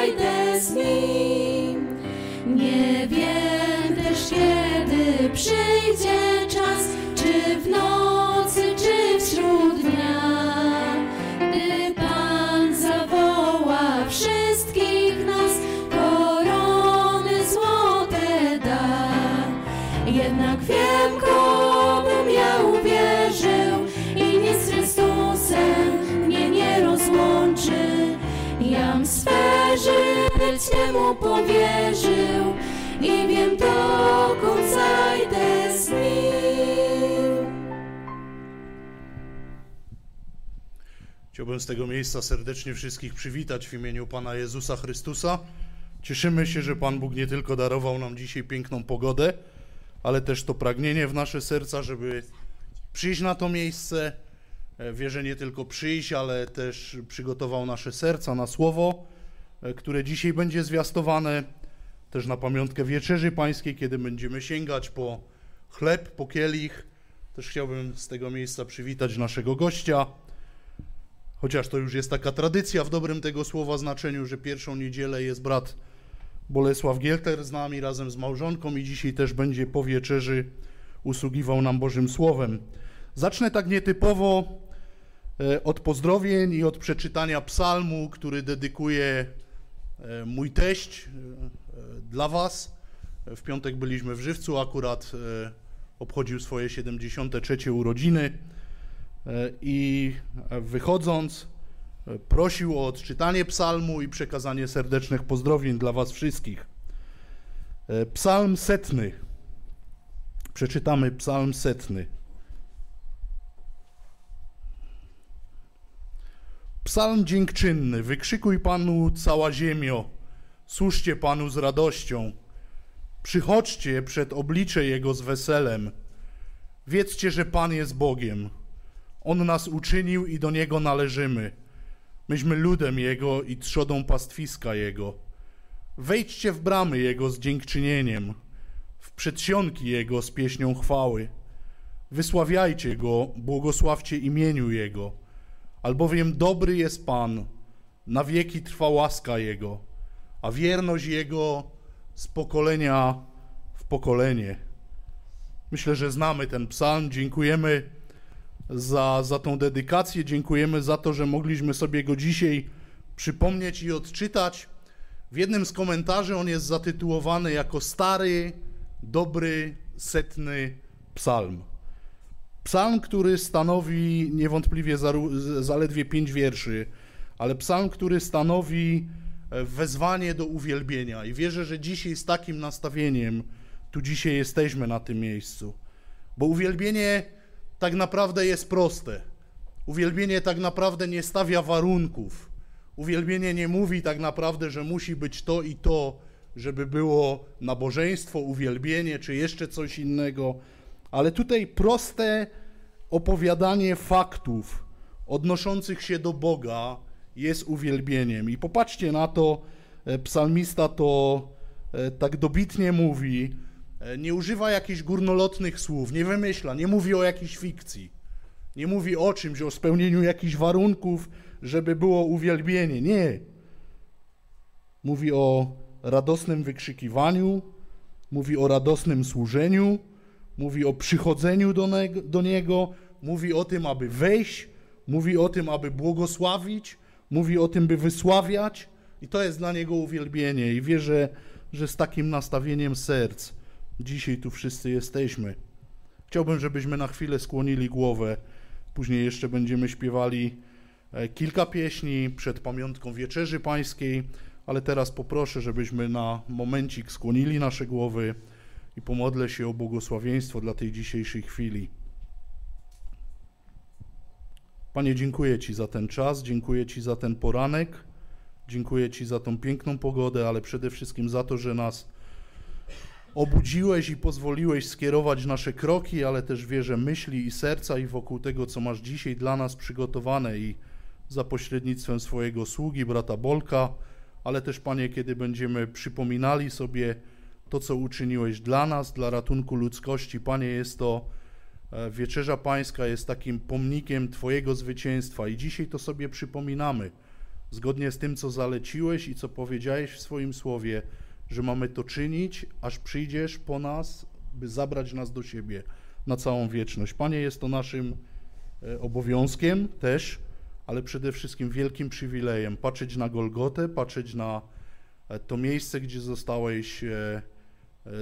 guide us Chciałbym z tego miejsca serdecznie wszystkich przywitać w imieniu Pana Jezusa Chrystusa. Cieszymy się, że Pan Bóg nie tylko darował nam dzisiaj piękną pogodę, ale też to pragnienie w nasze serca, żeby przyjść na to miejsce. E, wierzę nie tylko przyjść, ale też przygotował nasze serca na słowo, e, które dzisiaj będzie zwiastowane też na pamiątkę Wieczerzy Pańskiej, kiedy będziemy sięgać po chleb, po kielich. Też chciałbym z tego miejsca przywitać naszego gościa, chociaż to już jest taka tradycja w dobrym tego słowa znaczeniu, że pierwszą niedzielę jest brat Bolesław Gielter z nami razem z małżonką i dzisiaj też będzie po wieczerzy usługiwał nam Bożym Słowem. Zacznę tak nietypowo e, od pozdrowień i od przeczytania psalmu, który dedykuje e, mój teść e, dla Was. W piątek byliśmy w Żywcu, akurat obchodził swoje 73 urodziny i wychodząc prosił o odczytanie psalmu i przekazanie serdecznych pozdrowień dla Was wszystkich. Psalm setny. Przeczytamy psalm setny. Psalm dziękczynny. Wykrzykuj Panu cała ziemio. Służcie Panu z radością. Przychodźcie przed oblicze Jego z weselem. Wiedzcie, że Pan jest Bogiem. On nas uczynił i do Niego należymy. Myśmy ludem Jego i trzodą pastwiska Jego. Wejdźcie w bramy Jego z dziękczynieniem w przedsionki Jego z pieśnią chwały. Wysławiajcie Go, błogosławcie imieniu Jego, albowiem dobry jest Pan, na wieki trwa łaska Jego, a wierność Jego z pokolenia w pokolenie. Myślę, że znamy ten psalm. Dziękujemy za, za tą dedykację, dziękujemy za to, że mogliśmy sobie go dzisiaj przypomnieć i odczytać. W jednym z komentarzy on jest zatytułowany jako Stary dobry, setny psalm. Psalm, który stanowi niewątpliwie zaledwie pięć wierszy, ale psalm, który stanowi e, wezwanie do uwielbienia. I wierzę, że dzisiaj z takim nastawieniem tu dzisiaj jesteśmy na tym miejscu. Bo uwielbienie tak naprawdę jest proste. Uwielbienie tak naprawdę nie stawia warunków. Uwielbienie nie mówi tak naprawdę, że musi być to i to, żeby było nabożeństwo, uwielbienie czy jeszcze coś innego, ale tutaj proste opowiadanie faktów odnoszących się do Boga jest uwielbieniem. I popatrzcie na to, e, psalmista to e, tak dobitnie mówi, nie używa jakichś górnolotnych słów, nie wymyśla, nie mówi o jakiejś fikcji, nie mówi o czymś, o spełnieniu jakichś warunków, żeby było uwielbienie. Nie. Mówi o radosnym wykrzykiwaniu, mówi o radosnym służeniu, mówi o przychodzeniu do, ne do Niego, mówi o tym, aby wejść, mówi o tym, aby błogosławić, mówi o tym, by wysławiać i to jest dla Niego uwielbienie i wierzę, że z takim nastawieniem serc dzisiaj tu wszyscy jesteśmy. Chciałbym, żebyśmy na chwilę skłonili głowę, później jeszcze będziemy śpiewali e, kilka pieśni przed pamiątką Wieczerzy Pańskiej, ale teraz poproszę, żebyśmy na momencik skłonili nasze głowy i pomodlę się o błogosławieństwo dla tej dzisiejszej chwili. Panie, dziękuję Ci za ten czas, dziękuję Ci za ten poranek, dziękuję Ci za tą piękną pogodę, ale przede wszystkim za to, że nas obudziłeś i pozwoliłeś skierować nasze kroki, ale też wierzę myśli i serca i wokół tego, co masz dzisiaj dla nas przygotowane i za pośrednictwem swojego sługi, brata Bolka, ale też, Panie, kiedy będziemy przypominali sobie to, co uczyniłeś dla nas, dla ratunku ludzkości, Panie, jest to e, Wieczerza Pańska, jest takim pomnikiem Twojego zwycięstwa i dzisiaj to sobie przypominamy, zgodnie z tym, co zaleciłeś i co powiedziałeś w swoim słowie, że mamy to czynić, aż przyjdziesz po nas, by zabrać nas do siebie na całą wieczność. Panie, jest to naszym e, obowiązkiem też, ale przede wszystkim wielkim przywilejem patrzeć na Golgotę, patrzeć na e, to miejsce, gdzie zostałeś e,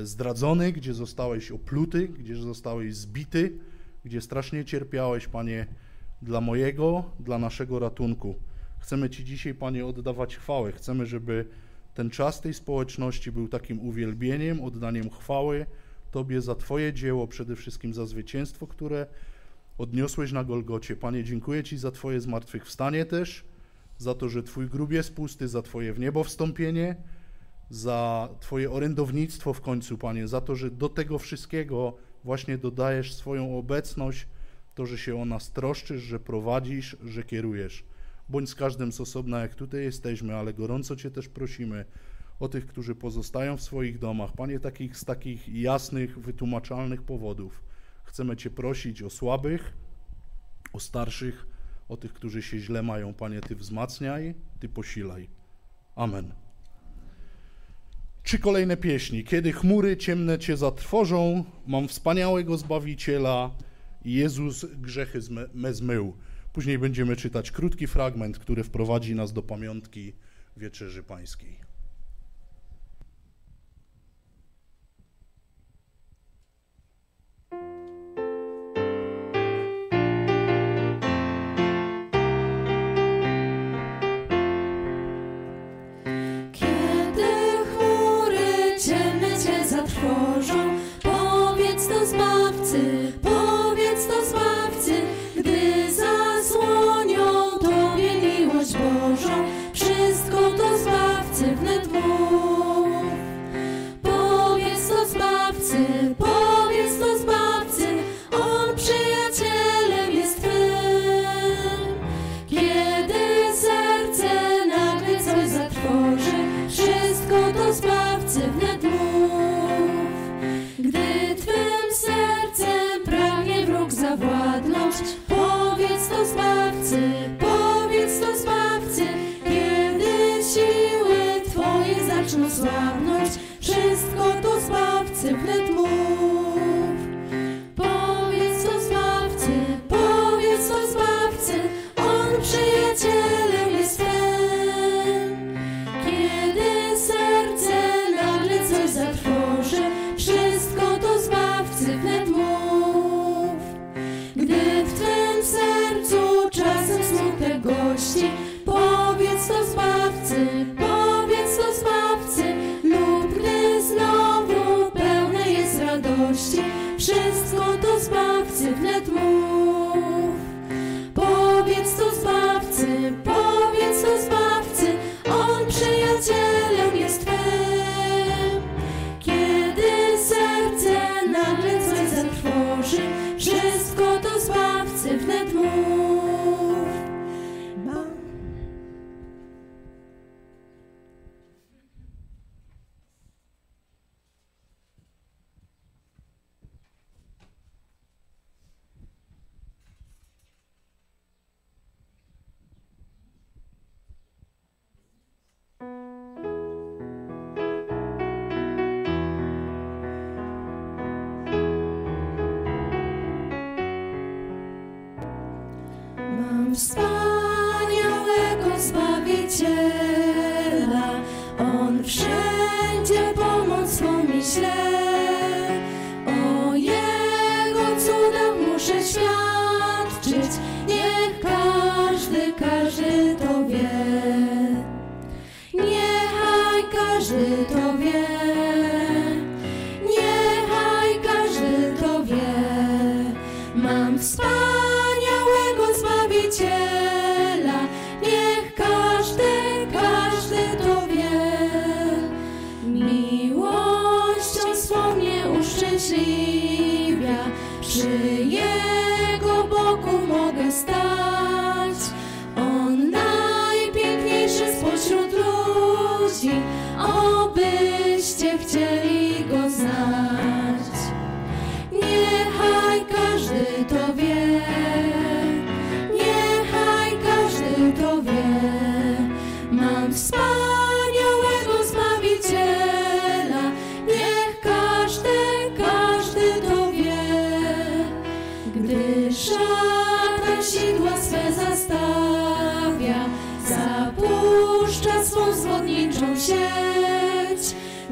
zdradzony, gdzie zostałeś opluty, gdzie zostałeś zbity, gdzie strasznie cierpiałeś, Panie, dla mojego, dla naszego ratunku. Chcemy Ci dzisiaj, Panie, oddawać chwałę. Chcemy, żeby ten czas tej społeczności był takim uwielbieniem, oddaniem chwały Tobie za Twoje dzieło, przede wszystkim za zwycięstwo, które odniosłeś na Golgocie. Panie, dziękuję Ci za Twoje zmartwychwstanie też, za to, że Twój grób jest pusty, za Twoje w niebo wstąpienie, za Twoje orędownictwo w końcu, Panie, za to, że do tego wszystkiego właśnie dodajesz swoją obecność, to, że się o nas troszczysz, że prowadzisz, że kierujesz bądź z każdym z osobna, jak tutaj jesteśmy, ale gorąco Cię też prosimy o tych, którzy pozostają w swoich domach. Panie, takich, z takich jasnych, wytłumaczalnych powodów. Chcemy Cię prosić o słabych, o starszych, o tych, którzy się źle mają. Panie, Ty wzmacniaj, Ty posilaj. Amen. Trzy kolejne pieśni. Kiedy chmury ciemne Cię zatrwożą, mam wspaniałego Zbawiciela, Jezus grzechy me zmył. Później będziemy czytać krótki fragment, który wprowadzi nas do pamiątki Wieczerzy Pańskiej. Powiedz do Zbawcy the.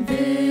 This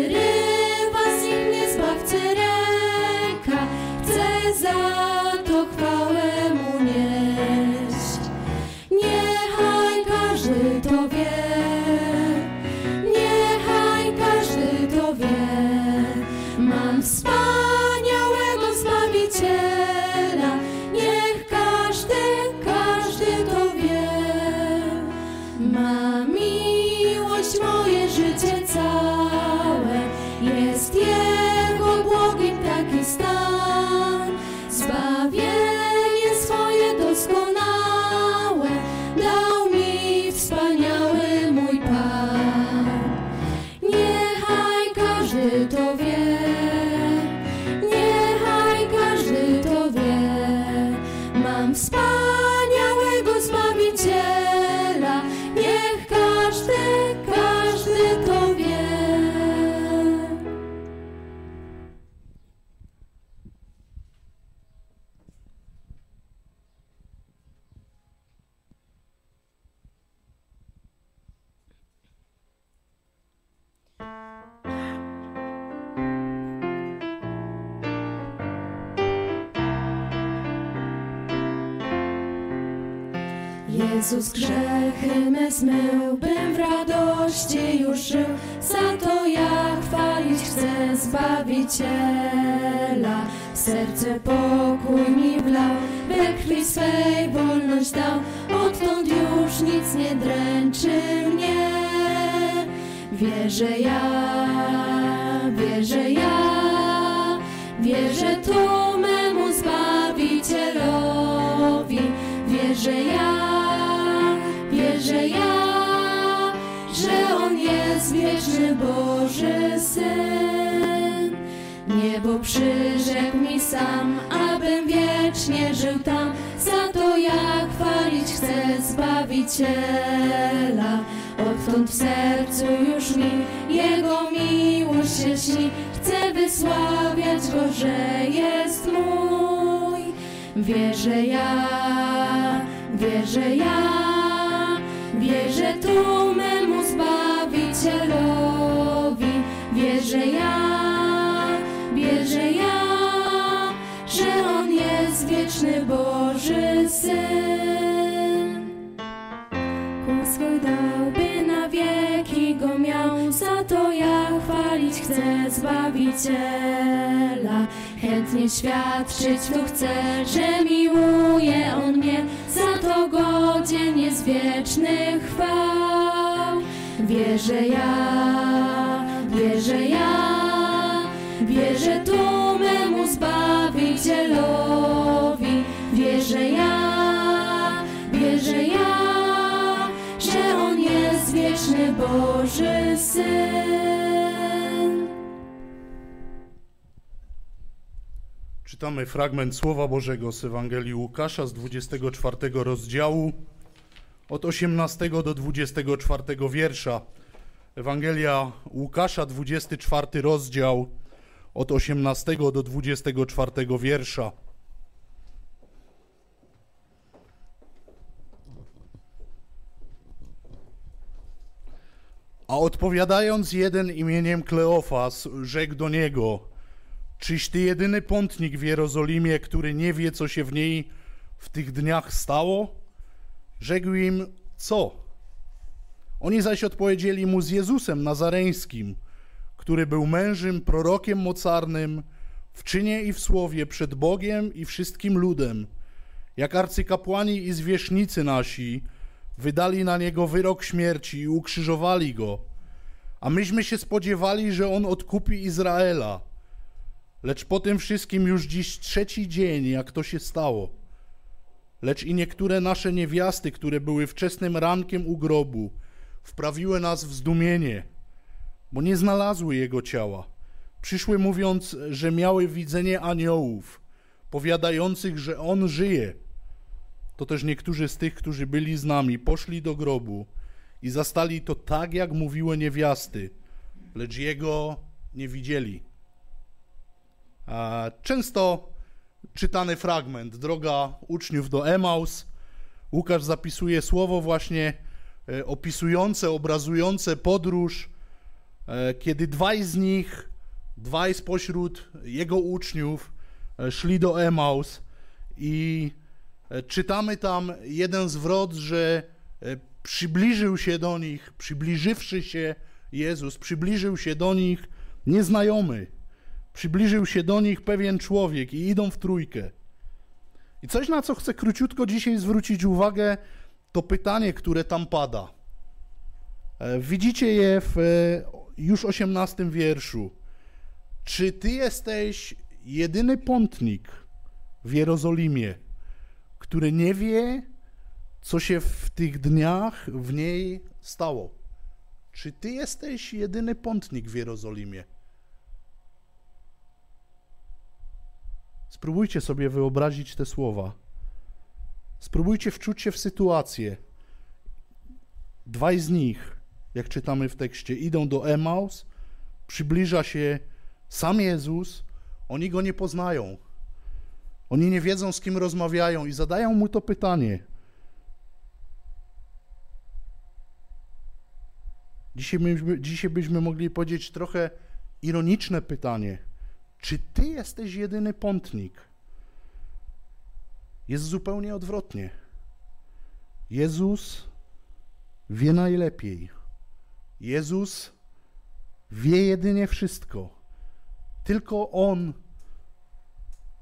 Boży Syn. Czytamy fragment Słowa Bożego z Ewangelii Łukasza z 24 rozdziału od 18 do 24 wiersza. Ewangelia Łukasza, 24 rozdział od 18 do 24 wiersza. A odpowiadając jeden imieniem Kleofas, rzekł do niego: Czyś ty jedyny pątnik w Jerozolimie, który nie wie, co się w niej w tych dniach stało? Rzekł im: Co? Oni zaś odpowiedzieli mu z Jezusem Nazareńskim, który był mężem, prorokiem mocarnym, w czynie i w słowie przed Bogiem i wszystkim ludem. Jak arcykapłani i zwierzchnicy nasi wydali na niego wyrok śmierci i ukrzyżowali go, a myśmy się spodziewali, że on odkupi Izraela. Lecz po tym wszystkim już dziś trzeci dzień, jak to się stało. Lecz i niektóre nasze niewiasty, które były wczesnym rankiem u grobu, wprawiły nas w zdumienie, bo nie znalazły jego ciała. Przyszły mówiąc, że miały widzenie aniołów, powiadających, że on żyje. To też niektórzy z tych, którzy byli z nami, poszli do grobu i zastali to tak, jak mówiły niewiasty, lecz jego nie widzieli. Często czytany fragment, droga uczniów do Emaus. Łukasz zapisuje słowo właśnie e, opisujące, obrazujące podróż, e, kiedy dwaj z nich, dwaj spośród jego uczniów e, szli do Emaus i czytamy tam jeden zwrot, że e, przybliżył się do nich, przybliżywszy się Jezus, przybliżył się do nich nieznajomy, przybliżył się do nich pewien człowiek i idą w trójkę. I coś, na co chcę króciutko dzisiaj zwrócić uwagę, to pytanie, które tam pada. E, Widzicie je w e, już 18 wierszu. Czy ty jesteś jedyny pątnik w Jerozolimie, który nie wie, co się w tych dniach w niej stało? Czy ty jesteś jedyny pątnik w Jerozolimie? Spróbujcie sobie wyobrazić te słowa. Spróbujcie wczuć się w sytuację. Dwaj z nich, jak czytamy w tekście, idą do Emaus, przybliża się sam Jezus, oni go nie poznają. Oni nie wiedzą, z kim rozmawiają i zadają mu to pytanie. Dzisiaj byśmy, dzisiaj byśmy mogli powiedzieć trochę ironiczne pytanie. Czy ty jesteś jedyny pątnik? Jest zupełnie odwrotnie. Jezus wie najlepiej. Jezus wie jedynie wszystko. Tylko On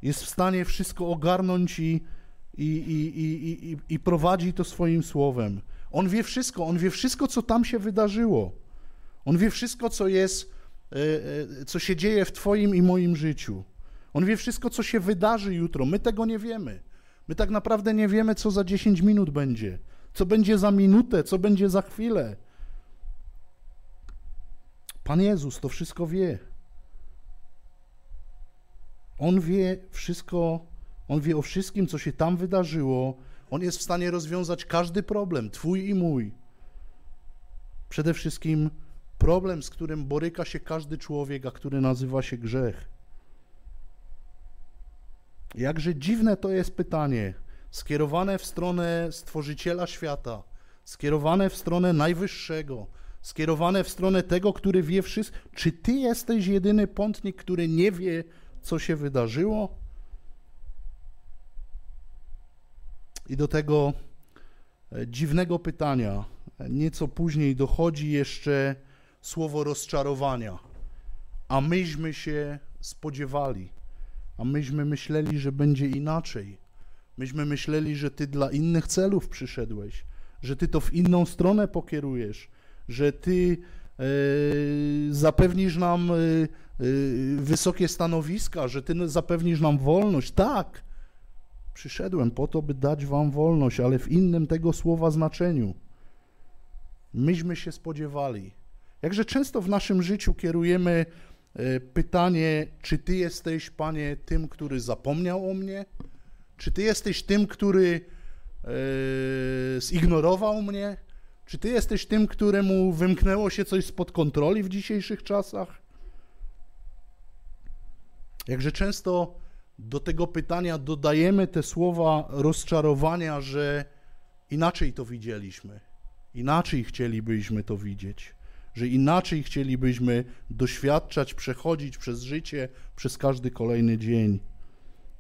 jest w stanie wszystko ogarnąć i, i, i, i, i, i prowadzi to swoim słowem. On wie wszystko, on wie wszystko, co tam się wydarzyło. On wie wszystko, co jest, e, e, co się dzieje w Twoim i moim życiu. On wie wszystko, co się wydarzy jutro. My tego nie wiemy. My tak naprawdę nie wiemy, co za 10 minut będzie, co będzie za minutę, co będzie za chwilę. Pan Jezus to wszystko wie. On wie wszystko, on wie o wszystkim, co się tam wydarzyło. On jest w stanie rozwiązać każdy problem, twój i mój. Przede wszystkim problem, z którym boryka się każdy człowiek, a który nazywa się grzech. Jakże dziwne to jest pytanie, skierowane w stronę Stworzyciela świata, skierowane w stronę Najwyższego, skierowane w stronę tego, który wie wszystko. Czy Ty jesteś jedyny pątnik, który nie wie, co się wydarzyło? I do tego e, dziwnego pytania nieco później dochodzi jeszcze słowo rozczarowania. A myśmy się spodziewali, a myśmy myśleli, że będzie inaczej. Myśmy myśleli, że ty dla innych celów przyszedłeś, że ty to w inną stronę pokierujesz, że ty e, zapewnisz nam e, wysokie stanowiska, że ty zapewnisz nam wolność. Tak, przyszedłem po to, by dać wam wolność, ale w innym tego słowa znaczeniu. Myśmy się spodziewali. Jakże często w naszym życiu kierujemy pytanie, czy Ty jesteś, Panie, tym, który zapomniał o mnie? Czy Ty jesteś tym, który zignorował mnie? Czy ty jesteś tym, któremu wymknęło się coś spod kontroli w dzisiejszych czasach? Jakże często do tego pytania dodajemy te słowa rozczarowania, że inaczej to widzieliśmy, inaczej chcielibyśmy to widzieć, że inaczej chcielibyśmy doświadczać, przechodzić przez życie, przez każdy kolejny dzień,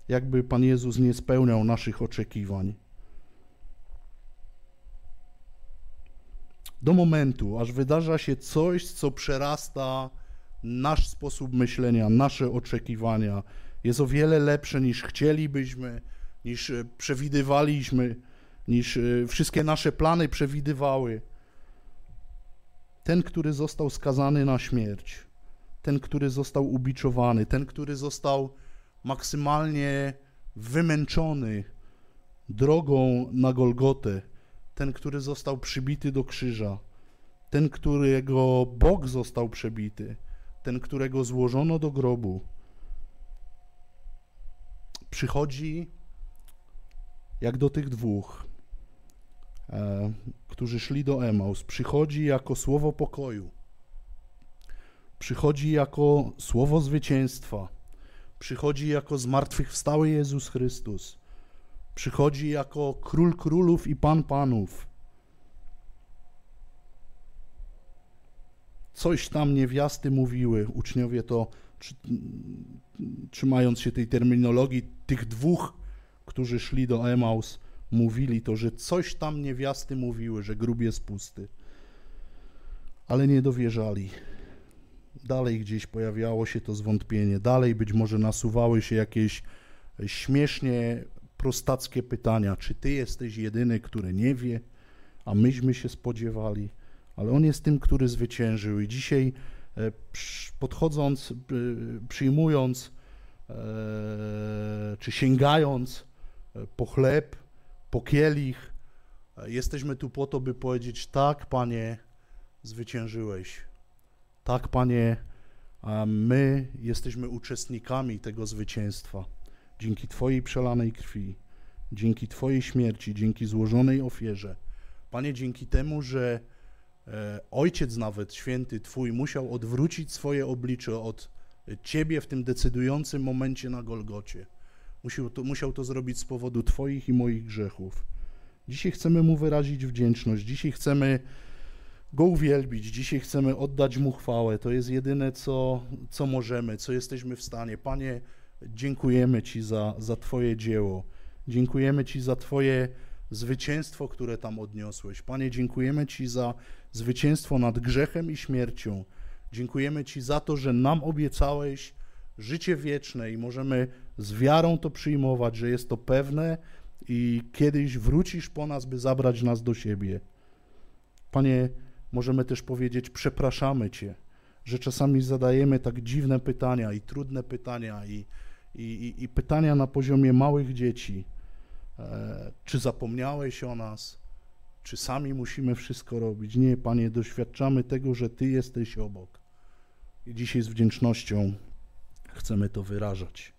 jakby Pan Jezus nie spełniał naszych oczekiwań. do momentu, aż wydarza się coś, co przerasta nasz sposób myślenia, nasze oczekiwania, jest o wiele lepsze niż chcielibyśmy, niż e, przewidywaliśmy, niż e, wszystkie nasze plany przewidywały. Ten, który został skazany na śmierć, ten, który został ubiczowany, ten, który został maksymalnie wymęczony drogą na Golgotę, ten, który został przybity do krzyża, ten, którego Bóg został przebity, ten, którego złożono do grobu, przychodzi jak do tych dwóch, e, którzy szli do Emaus, przychodzi jako słowo pokoju, przychodzi jako słowo zwycięstwa, przychodzi jako zmartwychwstały Jezus Chrystus. Przychodzi jako król królów i pan panów. Coś tam niewiasty mówiły, uczniowie to, trzymając się tej terminologii, tych dwóch, którzy szli do Emaus, mówili to, że coś tam niewiasty mówiły, że grób jest pusty. Ale nie dowierzali. Dalej gdzieś pojawiało się to zwątpienie, dalej być może nasuwały się jakieś śmiesznie prostackie pytania, czy ty jesteś jedyny, który nie wie, a myśmy się spodziewali, ale on jest tym, który zwyciężył i dzisiaj e, podchodząc, e, przyjmując e, czy sięgając po chleb, po kielich, jesteśmy tu po to, by powiedzieć tak, Panie, zwyciężyłeś. Tak, Panie, my jesteśmy uczestnikami tego zwycięstwa dzięki Twojej przelanej krwi, dzięki Twojej śmierci, dzięki złożonej ofierze. Panie, dzięki temu, że Ojciec nawet święty Twój musiał odwrócić swoje oblicze od Ciebie w tym decydującym momencie na Golgocie. Musiał to, musiał to zrobić z powodu Twoich i moich grzechów. Dzisiaj chcemy Mu wyrazić wdzięczność, dzisiaj chcemy Go uwielbić, dzisiaj chcemy oddać Mu chwałę. To jest jedyne, co, co możemy, co jesteśmy w stanie. Panie, dziękujemy Ci za, za Twoje dzieło. Dziękujemy Ci za Twoje zwycięstwo, które tam odniosłeś. Panie, dziękujemy Ci za zwycięstwo nad grzechem i śmiercią. Dziękujemy Ci za to, że nam obiecałeś życie wieczne i możemy z wiarą to przyjmować, że jest to pewne i kiedyś wrócisz po nas, by zabrać nas do siebie. Panie, możemy też powiedzieć: Przepraszamy Cię, że czasami zadajemy tak dziwne pytania i trudne pytania i, i, i pytania na poziomie małych dzieci. E, czy zapomniałeś o nas? Czy sami musimy wszystko robić? Nie, Panie, doświadczamy tego, że Ty jesteś obok. I dzisiaj z wdzięcznością chcemy to wyrażać.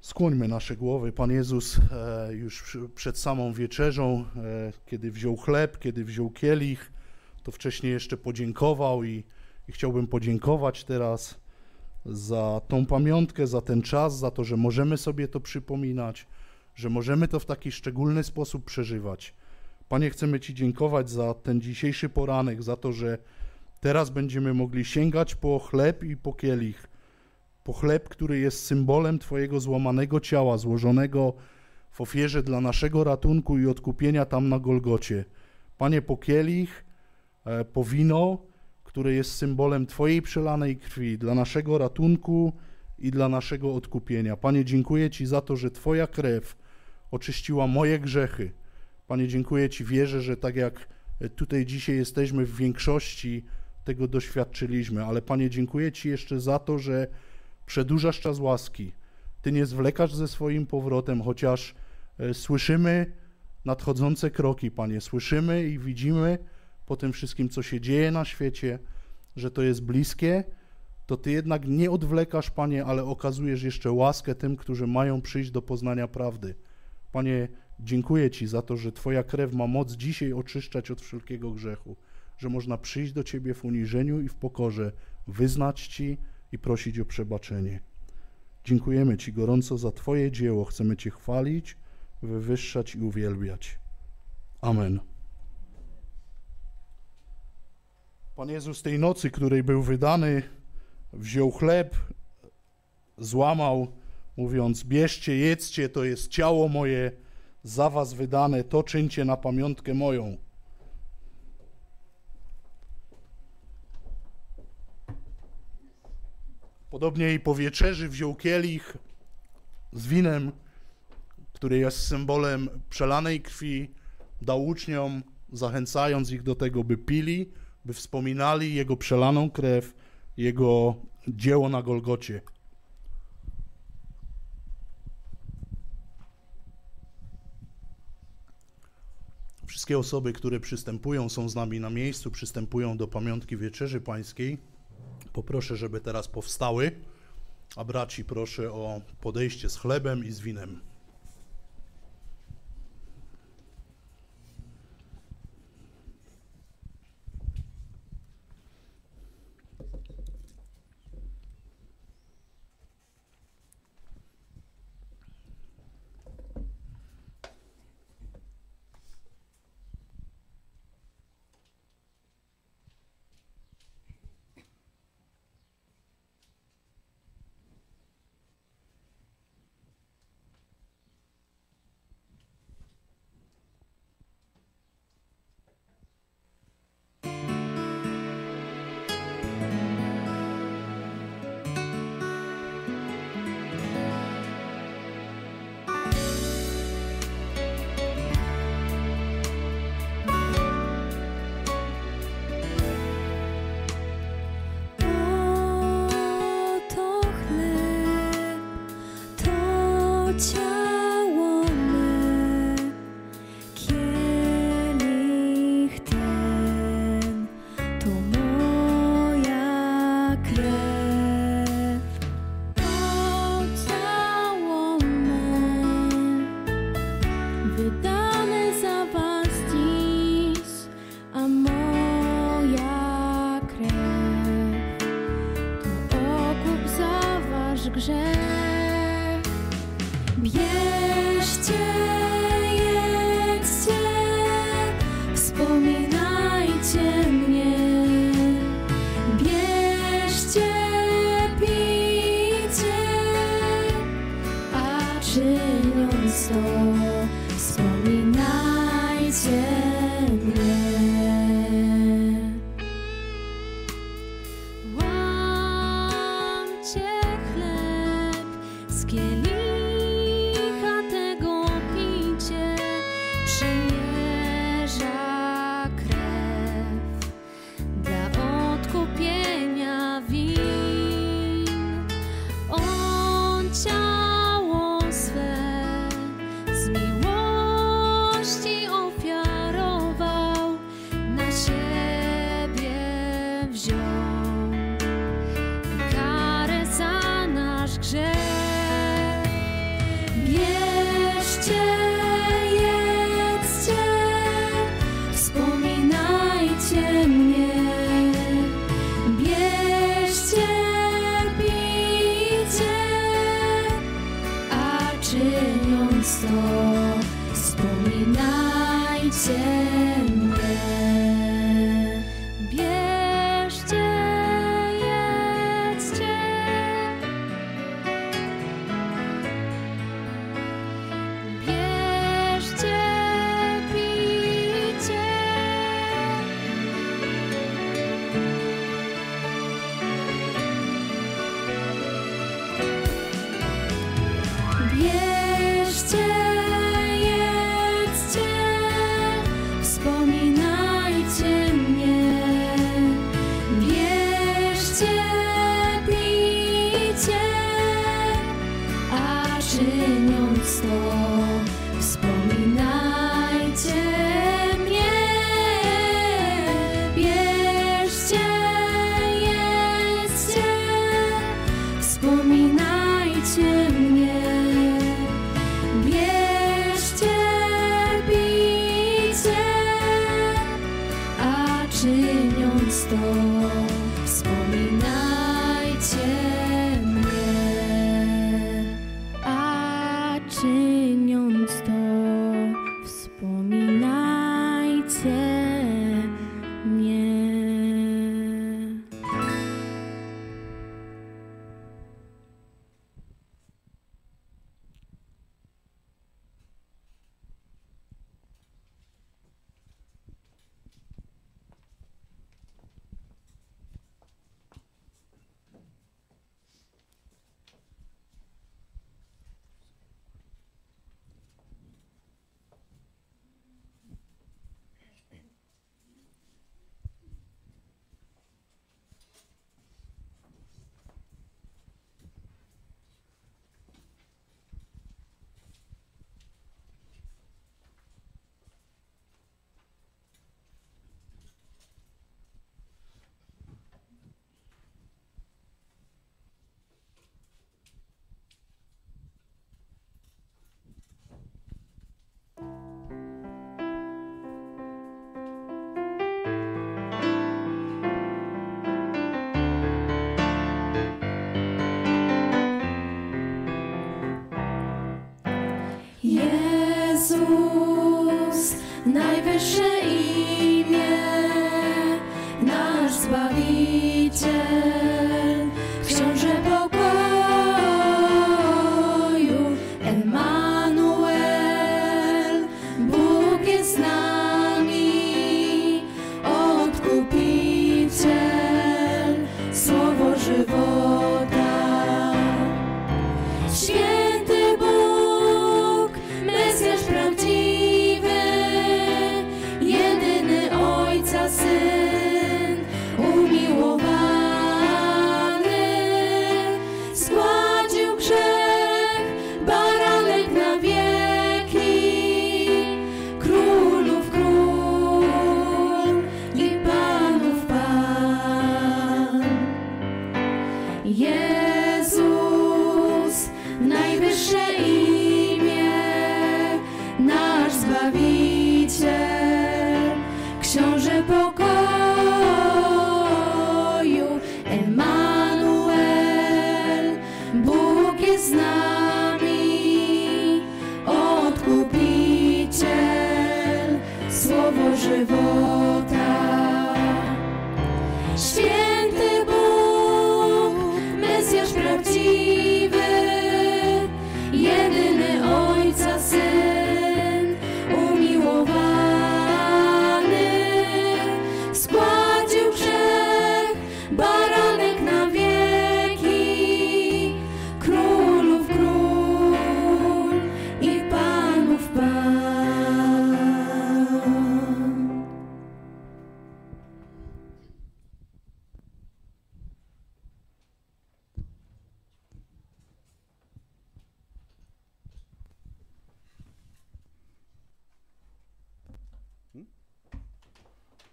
Skłońmy nasze głowy. Pan Jezus e, już przed samą wieczerzą, e, kiedy wziął chleb, kiedy wziął kielich, to wcześniej jeszcze podziękował i, i chciałbym podziękować teraz za tą pamiątkę, za ten czas, za to, że możemy sobie to przypominać, że możemy to w taki szczególny sposób przeżywać. Panie, chcemy Ci dziękować za ten dzisiejszy poranek, za to, że teraz będziemy mogli sięgać po chleb i po kielich, po chleb, który jest symbolem Twojego złamanego ciała, złożonego w ofierze dla naszego ratunku i odkupienia tam na Golgocie. Panie, po kielich, e, po wino, które jest symbolem Twojej przelanej krwi dla naszego ratunku i dla naszego odkupienia. Panie, dziękuję Ci za to, że Twoja krew oczyściła moje grzechy. Panie, dziękuję Ci, wierzę, że tak jak tutaj dzisiaj jesteśmy, w większości tego doświadczyliśmy, ale Panie, dziękuję Ci jeszcze za to, że przedłużasz czas łaski. Ty nie zwlekasz ze swoim powrotem, chociaż e, słyszymy nadchodzące kroki, Panie, słyszymy i widzimy po tym wszystkim, co się dzieje na świecie, że to jest bliskie, to Ty jednak nie odwlekasz, Panie, ale okazujesz jeszcze łaskę tym, którzy mają przyjść do poznania prawdy. Panie, dziękuję Ci za to, że Twoja krew ma moc dzisiaj oczyszczać od wszelkiego grzechu, że można przyjść do Ciebie w uniżeniu i w pokorze, wyznać Ci i prosić o przebaczenie. Dziękujemy Ci gorąco za Twoje dzieło, chcemy Cię chwalić, wywyższać i uwielbiać. Amen. Pan Jezus tej nocy, której był wydany, wziął chleb, złamał, mówiąc: Bierzcie, jedzcie, to jest ciało moje za was wydane, to czyńcie na pamiątkę moją. Podobnie i po wieczerzy wziął kielich z winem, który jest symbolem przelanej krwi, dał uczniom, zachęcając ich do tego, by pili, by wspominali Jego przelaną krew, Jego dzieło na Golgocie. Wszystkie osoby, które przystępują, są z nami na miejscu, przystępują do pamiątki Wieczerzy Pańskiej. Poproszę, żeby teraz powstały, a braci proszę o podejście z chlebem i z winem. 悄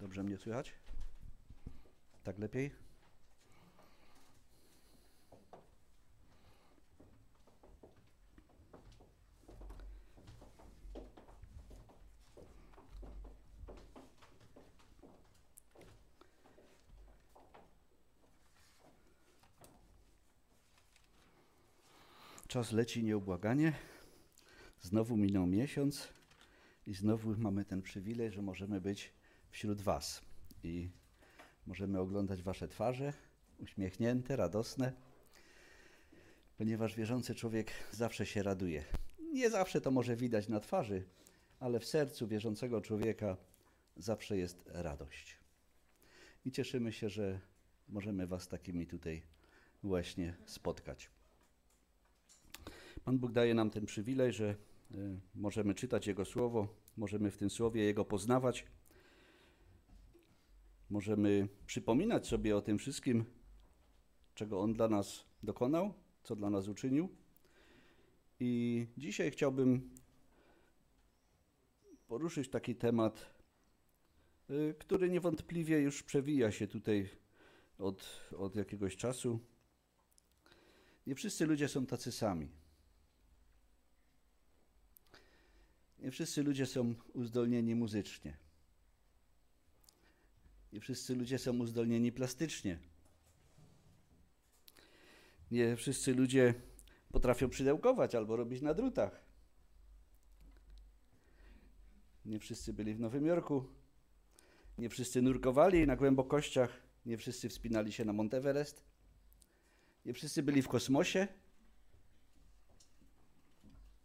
Dobrze mnie słychać? Tak lepiej? Czas leci nieubłaganie. Znowu minął miesiąc i znowu mamy ten przywilej, że możemy być wśród Was i możemy oglądać Wasze twarze, uśmiechnięte, radosne, ponieważ wierzący człowiek zawsze się raduje. Nie zawsze to może widać na twarzy, ale w sercu wierzącego człowieka zawsze jest radość. I cieszymy się, że możemy Was takimi tutaj właśnie spotkać. Pan Bóg daje nam ten przywilej, że y, możemy czytać Jego Słowo, możemy w tym Słowie Jego poznawać, możemy przypominać sobie o tym wszystkim, czego On dla nas dokonał, co dla nas uczynił. I dzisiaj chciałbym poruszyć taki temat, y, który niewątpliwie już przewija się tutaj od, od jakiegoś czasu. Nie wszyscy ludzie są tacy sami. Nie wszyscy ludzie są uzdolnieni muzycznie. Nie wszyscy ludzie są uzdolnieni plastycznie. Nie wszyscy ludzie potrafią przydełkować albo robić na drutach. Nie wszyscy byli w Nowym Jorku. Nie wszyscy nurkowali na głębokościach. Nie wszyscy wspinali się na Monteverest. Nie wszyscy byli w kosmosie.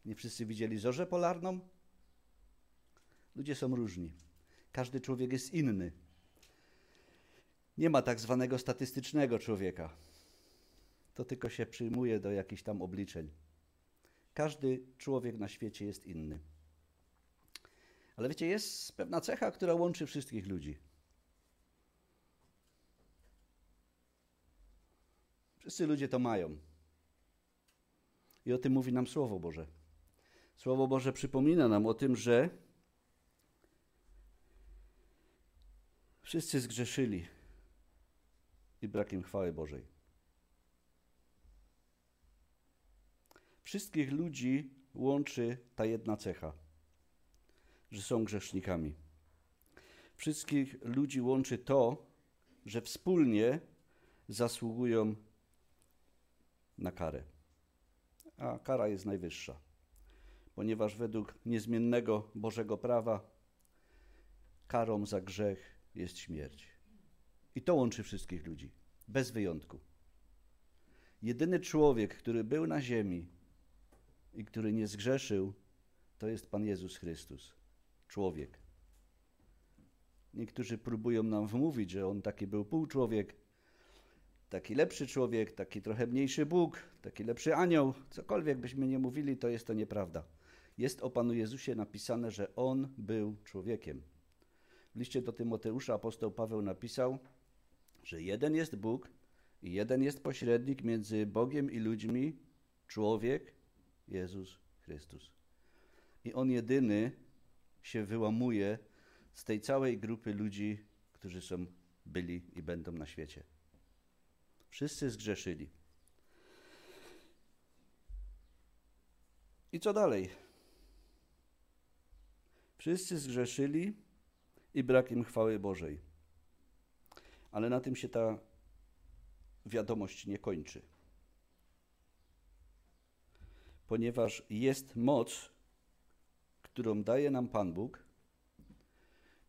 Nie wszyscy widzieli zorzę polarną. Ludzie są różni. Każdy człowiek jest inny. Nie ma tak zwanego statystycznego człowieka. To tylko się przyjmuje do jakichś tam obliczeń. Każdy człowiek na świecie jest inny. Ale wiecie, jest pewna cecha, która łączy wszystkich ludzi. Wszyscy ludzie to mają. I o tym mówi nam Słowo Boże. Słowo Boże przypomina nam o tym, że wszyscy zgrzeszyli i brakiem chwały Bożej. Wszystkich ludzi łączy ta jedna cecha, że są grzesznikami. Wszystkich ludzi łączy to, że wspólnie zasługują na karę. A kara jest najwyższa, ponieważ według niezmiennego Bożego prawa karą za grzech jest śmierć. I to łączy wszystkich ludzi, bez wyjątku. Jedyny człowiek, który był na ziemi i który nie zgrzeszył, to jest Pan Jezus Chrystus, człowiek. Niektórzy próbują nam wmówić, że on taki był półczłowiek, taki lepszy człowiek, taki trochę mniejszy Bóg, taki lepszy anioł, cokolwiek byśmy nie mówili, to jest to nieprawda. Jest o Panu Jezusie napisane, że On był człowiekiem. W liście do Tymoteusza apostoł Paweł napisał, że jeden jest Bóg i jeden jest pośrednik między Bogiem i ludźmi, człowiek, Jezus Chrystus. I On jedyny się wyłamuje z tej całej grupy ludzi, którzy są, byli i będą na świecie. Wszyscy zgrzeszyli. I co dalej? Wszyscy zgrzeszyli i brakiem chwały Bożej. Ale na tym się ta wiadomość nie kończy. Ponieważ jest moc, którą daje nam Pan Bóg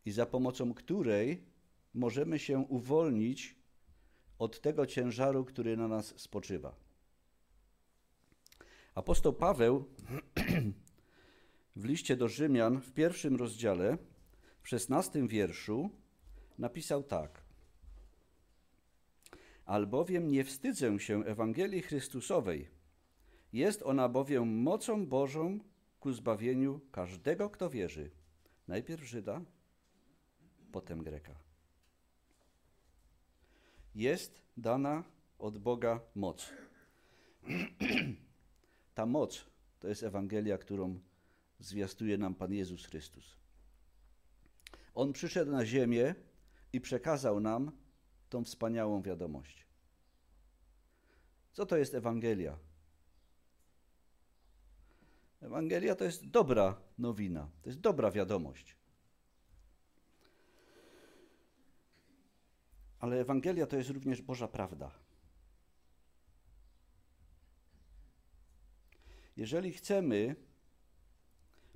i za pomocą której możemy się uwolnić od tego ciężaru, który na nas spoczywa. Apostoł Paweł w liście do Rzymian w pierwszym rozdziale, w szesnastym wierszu, napisał tak. Albowiem nie wstydzę się Ewangelii Chrystusowej. Jest ona bowiem mocą Bożą ku zbawieniu każdego, kto wierzy. Najpierw Żyda, potem Greka jest dana od Boga moc. Ta moc to jest Ewangelia, którą zwiastuje nam Pan Jezus Chrystus. On przyszedł na ziemię i przekazał nam tą wspaniałą wiadomość. Co to jest Ewangelia? Ewangelia to jest dobra nowina, to jest dobra wiadomość. Ale Ewangelia to jest również Boża prawda. Jeżeli chcemy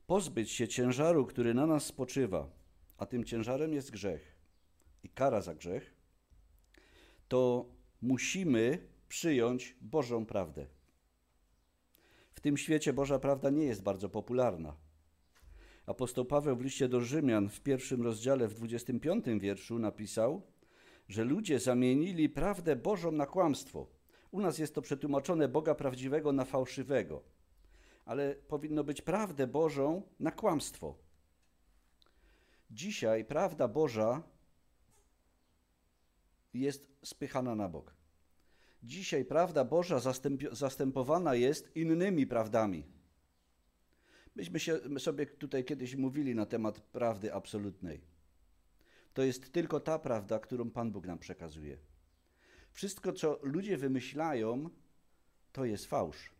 pozbyć się ciężaru, który na nas spoczywa, a tym ciężarem jest grzech i kara za grzech, to musimy przyjąć Bożą prawdę. W tym świecie Boża prawda nie jest bardzo popularna. Apostoł Paweł w liście do Rzymian w pierwszym rozdziale w 25 wierszu napisał, że ludzie zamienili prawdę Bożą na kłamstwo. U nas jest to przetłumaczone Boga prawdziwego na fałszywego, ale powinno być prawdę Bożą na kłamstwo. Dzisiaj prawda Boża jest spychana na bok. Dzisiaj prawda Boża zastępowana jest innymi prawdami. Myśmy się, my sobie tutaj kiedyś mówili na temat prawdy absolutnej. To jest tylko ta prawda, którą Pan Bóg nam przekazuje. Wszystko, co ludzie wymyślają, to jest fałsz.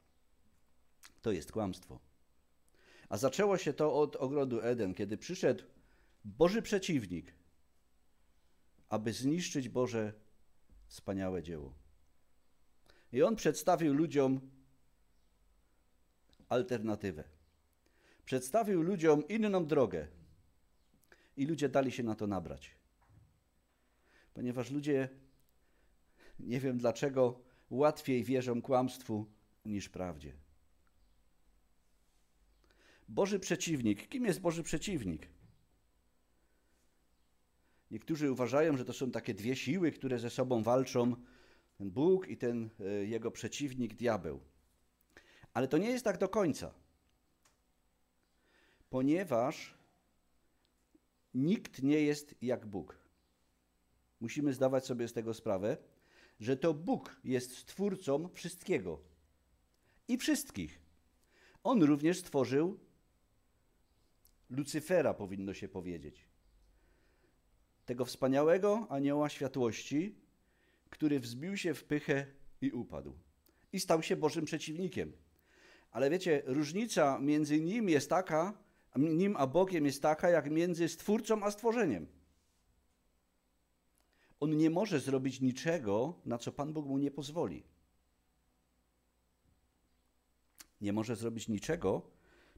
To jest kłamstwo. A zaczęło się to od ogrodu Eden, kiedy przyszedł Boży przeciwnik, aby zniszczyć Boże wspaniałe dzieło. I on przedstawił ludziom alternatywę. Przedstawił ludziom inną drogę. I ludzie dali się na to nabrać. Ponieważ ludzie, nie wiem dlaczego, łatwiej wierzą kłamstwu niż prawdzie. Boży przeciwnik. Kim jest Boży przeciwnik? Niektórzy uważają, że to są takie dwie siły, które ze sobą walczą: ten Bóg i ten e, jego przeciwnik, diabeł. Ale to nie jest tak do końca, ponieważ nikt nie jest jak Bóg. Musimy zdawać sobie z tego sprawę, że to Bóg jest stwórcą wszystkiego i wszystkich. On również stworzył Lucyfera, powinno się powiedzieć tego wspaniałego anioła światłości, który wzbił się w pychę i upadł. I stał się Bożym przeciwnikiem. Ale wiecie, różnica między nim jest taka, nim a Bogiem jest taka, jak między stwórcą a stworzeniem. On nie może zrobić niczego, na co Pan Bóg mu nie pozwoli. Nie może zrobić niczego,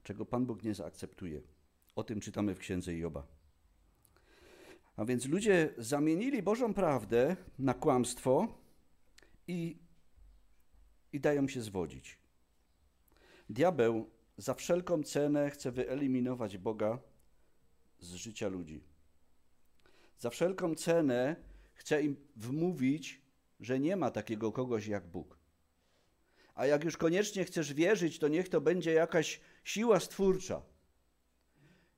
czego Pan Bóg nie zaakceptuje. O tym czytamy w księdze Joba. A więc ludzie zamienili Bożą prawdę na kłamstwo i, i dają się zwodzić. Diabeł za wszelką cenę chce wyeliminować Boga z życia ludzi. Za wszelką cenę chce im wmówić, że nie ma takiego kogoś jak Bóg. A jak już koniecznie chcesz wierzyć, to niech to będzie jakaś siła stwórcza,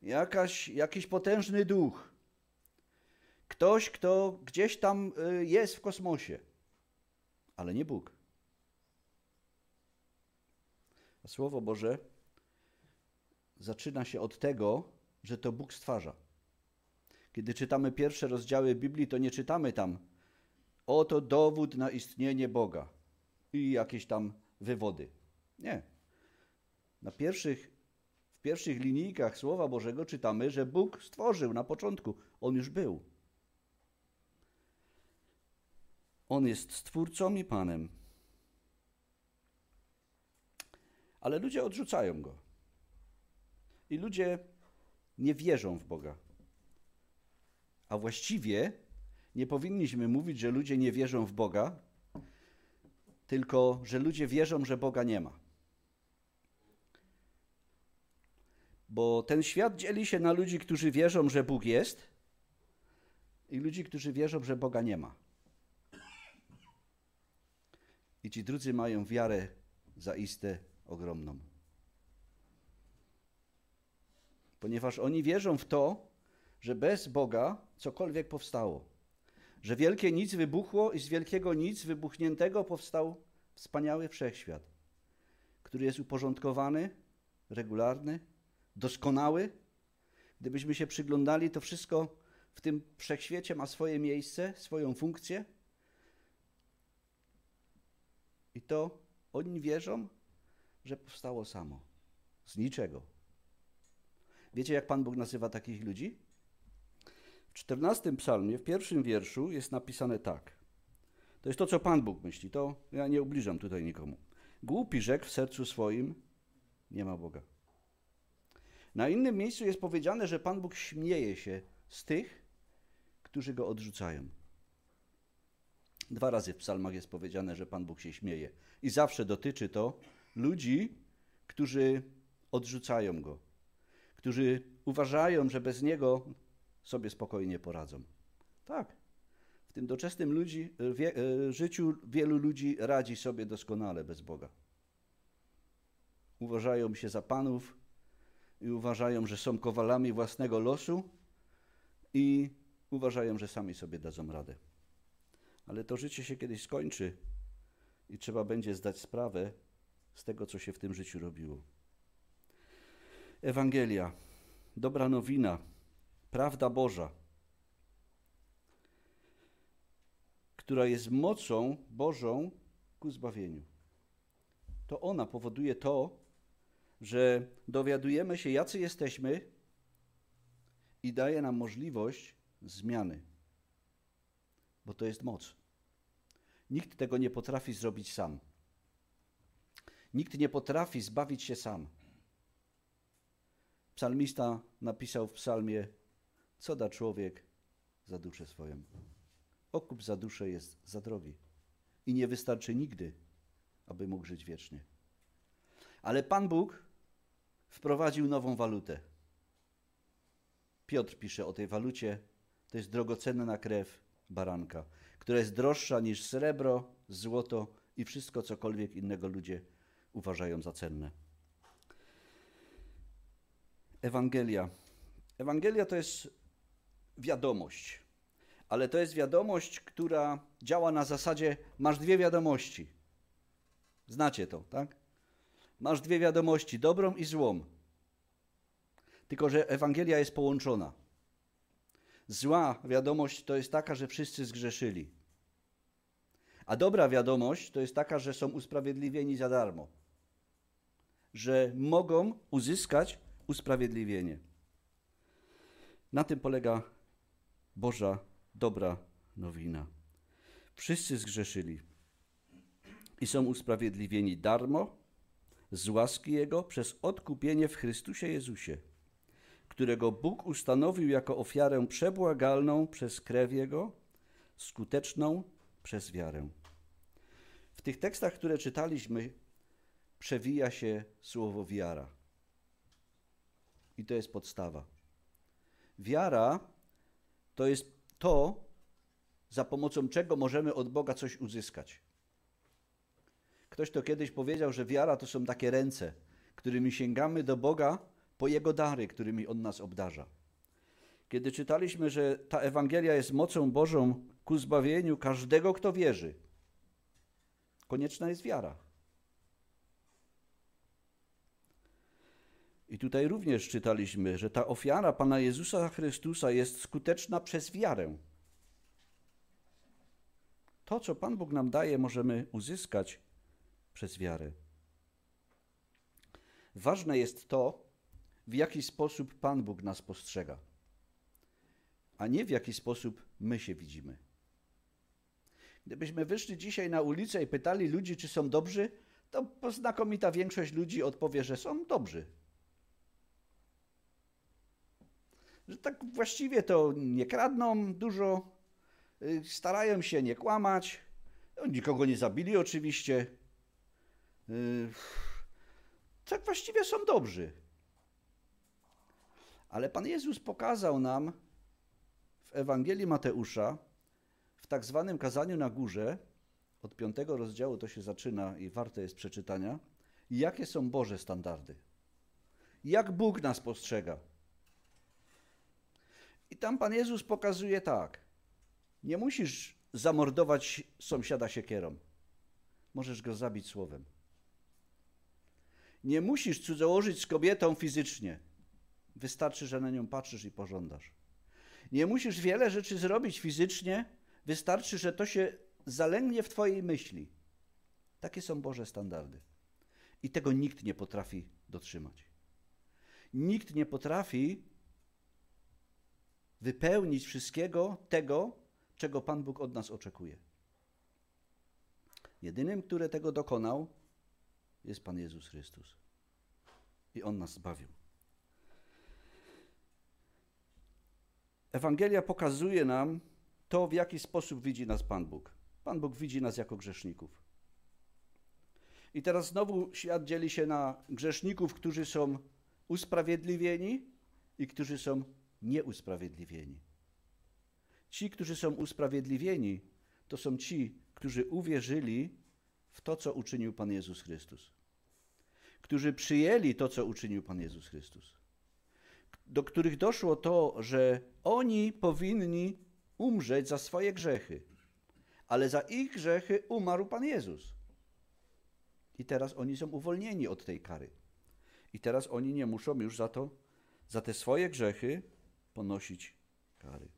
jakaś, jakiś potężny duch, Ktoś, kto gdzieś tam y, jest w kosmosie, ale nie Bóg. A Słowo Boże zaczyna się od tego, że to Bóg stwarza. Kiedy czytamy pierwsze rozdziały Biblii, to nie czytamy tam oto dowód na istnienie Boga i jakieś tam wywody. Nie. Na pierwszych, w pierwszych linijkach Słowa Bożego czytamy, że Bóg stworzył na początku. On już był. On jest Stwórcą i Panem. Ale ludzie odrzucają Go. I ludzie nie wierzą w Boga. A właściwie nie powinniśmy mówić, że ludzie nie wierzą w Boga, tylko że ludzie wierzą, że Boga nie ma. Bo ten świat dzieli się na ludzi, którzy wierzą, że Bóg jest, i ludzi, którzy wierzą, że Boga nie ma. I ci drudzy mają wiarę zaiste ogromną. Ponieważ oni wierzą w to, że bez Boga cokolwiek powstało. Że wielkie nic wybuchło i z wielkiego nic wybuchniętego powstał wspaniały wszechświat, który jest uporządkowany, regularny, doskonały. Gdybyśmy się przyglądali, to wszystko w tym wszechświecie ma swoje miejsce, swoją funkcję. I to oni wierzą, że powstało samo. Z niczego. Wiecie, jak Pan Bóg nazywa takich ludzi? W czternastym psalmie, w pierwszym wierszu jest napisane tak. To jest to, co Pan Bóg myśli. To ja nie ubliżam tutaj nikomu. Głupi rzekł w sercu swoim, nie ma Boga. Na innym miejscu jest powiedziane, że Pan Bóg śmieje się z tych, którzy go odrzucają. Dwa razy w psalmach jest powiedziane, że Pan Bóg się śmieje. I zawsze dotyczy to ludzi, którzy odrzucają go, którzy uważają, że bez niego sobie spokojnie poradzą. Tak. W tym doczesnym ludzi, wie, e, życiu wielu ludzi radzi sobie doskonale bez Boga. Uważają się za panów i uważają, że są kowalami własnego losu i uważają, że sami sobie dadzą radę. Ale to życie się kiedyś skończy i trzeba będzie zdać sprawę z tego, co się w tym życiu robiło. Ewangelia, dobra nowina, prawda Boża, która jest mocą Bożą ku zbawieniu. To ona powoduje to, że dowiadujemy się, jacy jesteśmy i daje nam możliwość zmiany, bo to jest moc. Nikt tego nie potrafi zrobić sam. Nikt nie potrafi zbawić się sam. Psalmista napisał w psalmie: Co da człowiek za duszę swoją? Okup za duszę jest za drogi i nie wystarczy nigdy, aby mógł żyć wiecznie. Ale Pan Bóg wprowadził nową walutę. Piotr pisze o tej walucie: to jest drogocenna krew baranka, która jest droższa niż srebro, złoto i wszystko cokolwiek innego ludzie uważają za cenne. Ewangelia. Ewangelia to jest wiadomość, ale to jest wiadomość, która działa na zasadzie: masz dwie wiadomości. Znacie to, tak? Masz dwie wiadomości, dobrą i złą. Tylko, że Ewangelia jest połączona. Zła wiadomość to jest taka, że wszyscy zgrzeszyli. A dobra wiadomość to jest taka, że są usprawiedliwieni za darmo. Że mogą uzyskać usprawiedliwienie. Na tym polega Boża dobra nowina. Wszyscy zgrzeszyli i są usprawiedliwieni darmo z łaski Jego przez odkupienie w Chrystusie Jezusie, którego Bóg ustanowił jako ofiarę przebłagalną przez krew Jego, skuteczną przez wiarę. W tych tekstach, które czytaliśmy, przewija się słowo wiara. I to jest podstawa. Wiara to jest to, za pomocą czego możemy od Boga coś uzyskać. Ktoś to kiedyś powiedział, że wiara to są takie ręce, którymi sięgamy do Boga po Jego dary, którymi On nas obdarza. Kiedy czytaliśmy, że ta Ewangelia jest mocą Bożą ku zbawieniu każdego, kto wierzy, konieczna jest wiara. I tutaj również czytaliśmy, że ta ofiara Pana Jezusa Chrystusa jest skuteczna przez wiarę. To, co Pan Bóg nam daje, możemy uzyskać przez wiarę. Ważne jest to, w jaki sposób Pan Bóg nas postrzega, a nie w jaki sposób my się widzimy. Gdybyśmy wyszli dzisiaj na ulicę i pytali ludzi, czy są dobrzy, to znakomita większość ludzi odpowie, że są dobrzy. Że tak właściwie to nie kradną dużo, y, starają się nie kłamać, no, nikogo nie zabili oczywiście. Y, tak właściwie są dobrzy. Ale Pan Jezus pokazał nam w Ewangelii Mateusza, w tak zwanym kazaniu na górze, od piątego rozdziału to się zaczyna i warte jest przeczytania, jakie są Boże standardy. Jak Bóg nas postrzega. I tam Pan Jezus pokazuje tak. Nie musisz zamordować sąsiada siekierą. Możesz go zabić słowem. Nie musisz cudzołożyć z kobietą fizycznie. Wystarczy, że na nią patrzysz i pożądasz. Nie musisz wiele rzeczy zrobić fizycznie, wystarczy, że to się zalęgnie w Twojej myśli. Takie są Boże standardy. I tego nikt nie potrafi dotrzymać. Nikt nie potrafi wypełnić wszystkiego tego, czego Pan Bóg od nas oczekuje. Jedynym, który tego dokonał, jest Pan Jezus Chrystus. I On nas zbawił. Ewangelia pokazuje nam to, w jaki sposób widzi nas Pan Bóg. Pan Bóg widzi nas jako grzeszników. I teraz znowu świat dzieli się na grzeszników, którzy są usprawiedliwieni i którzy są nieusprawiedliwieni. Ci, którzy są usprawiedliwieni, to są ci, którzy uwierzyli w to, co uczynił Pan Jezus Chrystus. Którzy przyjęli to, co uczynił Pan Jezus Chrystus. Do których doszło to, że oni powinni umrzeć za swoje grzechy, ale za ich grzechy umarł Pan Jezus. I teraz oni są uwolnieni od tej kary. I teraz oni nie muszą już za to, za te swoje grzechy ponosić kary.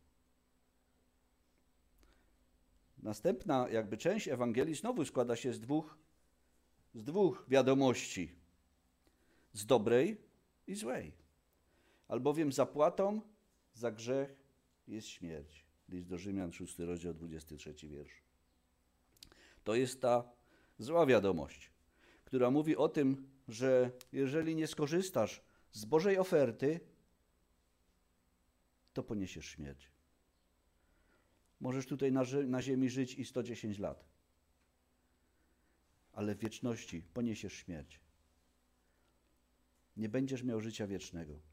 Następna jakby część Ewangelii znowu składa się z dwóch, z dwóch wiadomości. Z dobrej i złej. Albowiem zapłatą za grzech jest śmierć. List do Rzymian, 6 rozdział, 23 wiersz. To jest ta zła wiadomość, która mówi o tym, że jeżeli nie skorzystasz z Bożej oferty, to poniesiesz śmierć. Możesz tutaj na, na ziemi żyć i 110 lat, ale w wieczności poniesiesz śmierć. Nie będziesz miał życia wiecznego,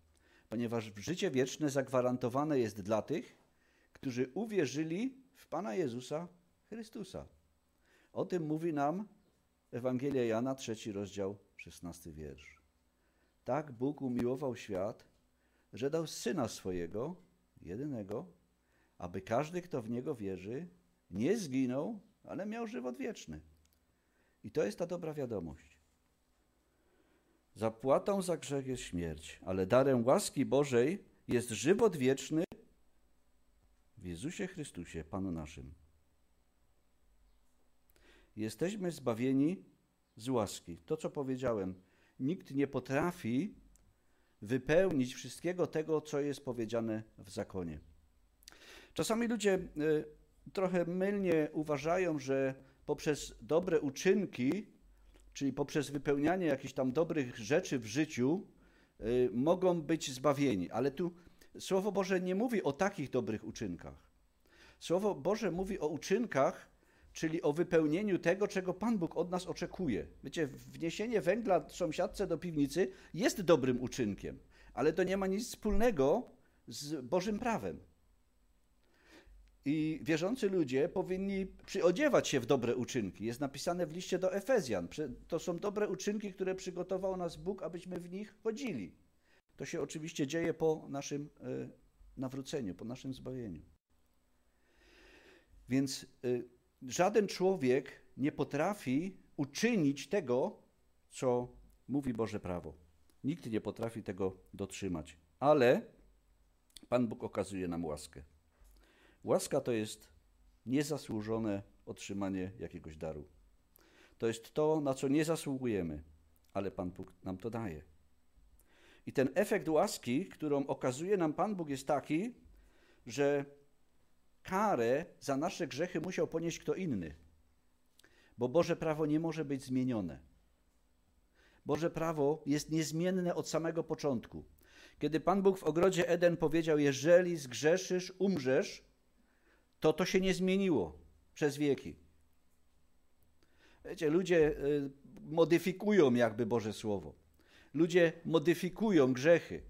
ponieważ życie wieczne zagwarantowane jest dla tych, którzy uwierzyli w Pana Jezusa Chrystusa. O tym mówi nam Ewangelia Jana, trzeci rozdział, szesnasty wiersz. Tak Bóg umiłował świat, że dał Syna swojego, jedynego, aby każdy, kto w Niego wierzy, nie zginął, ale miał żywot wieczny. I to jest ta dobra wiadomość. Zapłatą za grzech jest śmierć, ale darem łaski Bożej jest żywot wieczny w Jezusie Chrystusie, Panu naszym. Jesteśmy zbawieni z łaski. To, co powiedziałem, nikt nie potrafi wypełnić wszystkiego tego, co jest powiedziane w zakonie. Czasami ludzie y, trochę mylnie uważają, że poprzez dobre uczynki, czyli poprzez wypełnianie jakichś tam dobrych rzeczy w życiu, y, mogą być zbawieni. Ale tu Słowo Boże nie mówi o takich dobrych uczynkach. Słowo Boże mówi o uczynkach, czyli o wypełnieniu tego, czego Pan Bóg od nas oczekuje. Wiecie, wniesienie węgla sąsiadce do piwnicy jest dobrym uczynkiem, ale to nie ma nic wspólnego z Bożym prawem. I wierzący ludzie powinni przyodziewać się w dobre uczynki. Jest napisane w liście do Efezjan. To są dobre uczynki, które przygotował nas Bóg, abyśmy w nich chodzili. To się oczywiście dzieje po naszym e, nawróceniu, po naszym zbawieniu. Więc e, żaden człowiek nie potrafi uczynić tego, co mówi Boże prawo. Nikt nie potrafi tego dotrzymać. Ale Pan Bóg okazuje nam łaskę. Łaska to jest niezasłużone otrzymanie jakiegoś daru. To jest to, na co nie zasługujemy, ale Pan Bóg nam to daje. I ten efekt łaski, którą okazuje nam Pan Bóg, jest taki, że karę za nasze grzechy musiał ponieść kto inny. Bo Boże prawo nie może być zmienione. Boże prawo jest niezmienne od samego początku. Kiedy Pan Bóg w ogrodzie Eden powiedział: Jeżeli zgrzeszysz, umrzesz, to to się nie zmieniło przez wieki. Wiecie, ludzie y, modyfikują jakby Boże Słowo. Ludzie modyfikują grzechy.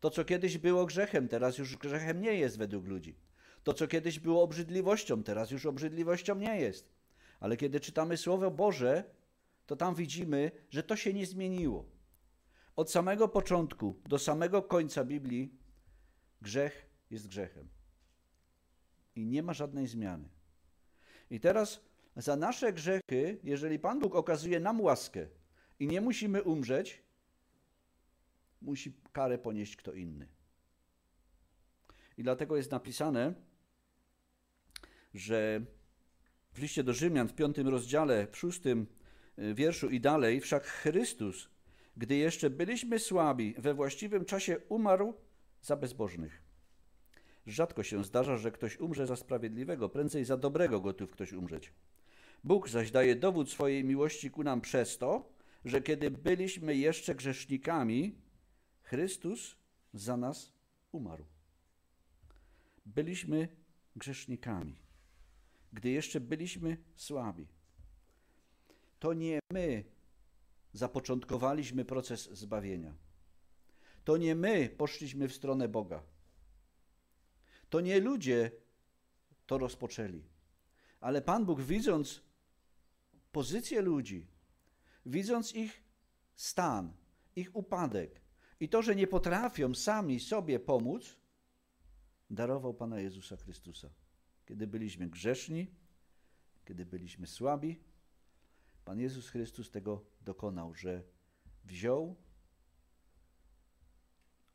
To, co kiedyś było grzechem, teraz już grzechem nie jest według ludzi. To, co kiedyś było obrzydliwością, teraz już obrzydliwością nie jest. Ale kiedy czytamy Słowo Boże, to tam widzimy, że to się nie zmieniło. Od samego początku do samego końca Biblii grzech jest grzechem i nie ma żadnej zmiany. I teraz za nasze grzechy, jeżeli Pan Bóg okazuje nam łaskę i nie musimy umrzeć, musi karę ponieść kto inny. I dlatego jest napisane, że w liście do Rzymian w piątym rozdziale, w szóstym y, wierszu i dalej, wszak Chrystus, gdy jeszcze byliśmy słabi, we właściwym czasie umarł za bezbożnych. Rzadko się zdarza, że ktoś umrze za sprawiedliwego, prędzej za dobrego gotów ktoś umrzeć. Bóg zaś daje dowód swojej miłości ku nam przez to, że kiedy byliśmy jeszcze grzesznikami, Chrystus za nas umarł. byliśmy grzesznikami, gdy jeszcze byliśmy słabi, to nie my zapoczątkowaliśmy proces zbawienia. To nie my poszliśmy w stronę Boga. To nie ludzie to rozpoczęli. Ale Pan Bóg, widząc pozycję ludzi, widząc ich stan, ich upadek i to, że nie potrafią sami sobie pomóc, darował Pana Jezusa Chrystusa. Kiedy byliśmy grzeszni, kiedy byliśmy słabi, Pan Jezus Chrystus tego dokonał, że wziął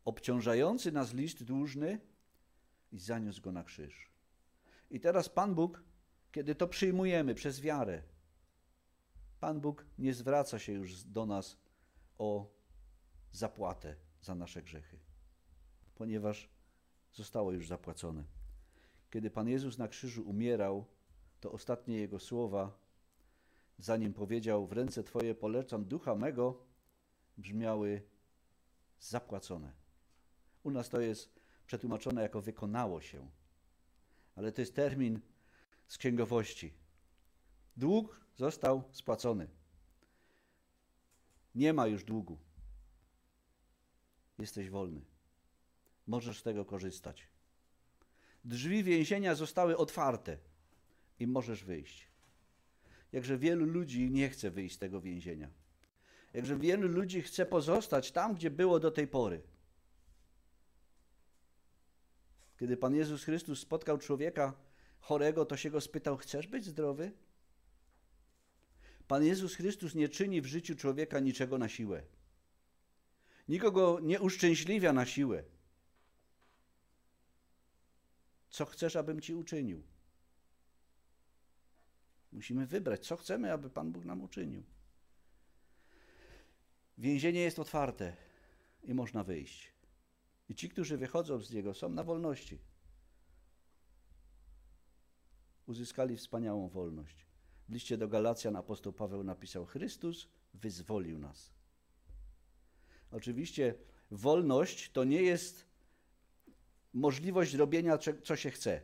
obciążający nas list dłużny i zaniósł go na krzyż. I teraz Pan Bóg, kiedy to przyjmujemy przez wiarę, Pan Bóg nie zwraca się już do nas o zapłatę za nasze grzechy, ponieważ zostało już zapłacone. Kiedy Pan Jezus na krzyżu umierał, to ostatnie Jego słowa, zanim powiedział: W ręce Twoje polecam ducha mego, brzmiały zapłacone. U nas to jest przetłumaczone jako wykonało się, ale to jest termin z księgowości. Dług został spłacony. Nie ma już długu. Jesteś wolny. Możesz z tego korzystać. Drzwi więzienia zostały otwarte i możesz wyjść. Jakże wielu ludzi nie chce wyjść z tego więzienia. Jakże wielu ludzi chce pozostać tam, gdzie było do tej pory. Kiedy Pan Jezus Chrystus spotkał człowieka chorego, to się go spytał: Chcesz być zdrowy? Pan Jezus Chrystus nie czyni w życiu człowieka niczego na siłę. Nikogo nie uszczęśliwia na siłę. Co chcesz, abym ci uczynił? Musimy wybrać, co chcemy, aby Pan Bóg nam uczynił. Więzienie jest otwarte i można wyjść. I ci, którzy wychodzą z niego, są na wolności. Uzyskali wspaniałą wolność. W liście do Galacjan apostoł Paweł napisał: Chrystus wyzwolił nas. Oczywiście wolność to nie jest możliwość robienia, co się chce.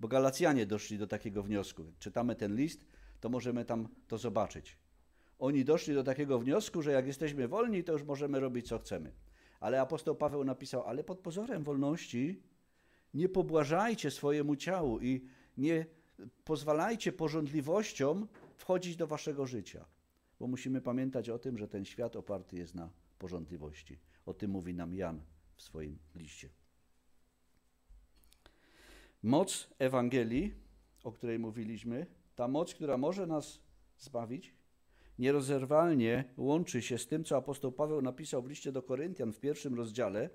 Bo Galacjanie doszli do takiego wniosku. Czytamy ten list, to możemy tam to zobaczyć. Oni doszli do takiego wniosku, że jak jesteśmy wolni, to już możemy robić, co chcemy. Ale apostoł Paweł napisał, ale pod pozorem wolności nie pobłażajcie swojemu ciału i nie pozwalajcie porządliwościom wchodzić do waszego życia. Bo musimy pamiętać o tym, że ten świat oparty jest na porządliwości. O tym mówi nam Jan w swoim liście. Moc Ewangelii, o której mówiliśmy, ta moc, która może nas zbawić, nierozerwalnie łączy się z tym, co apostoł Paweł napisał w liście do Koryntian w pierwszym rozdziale,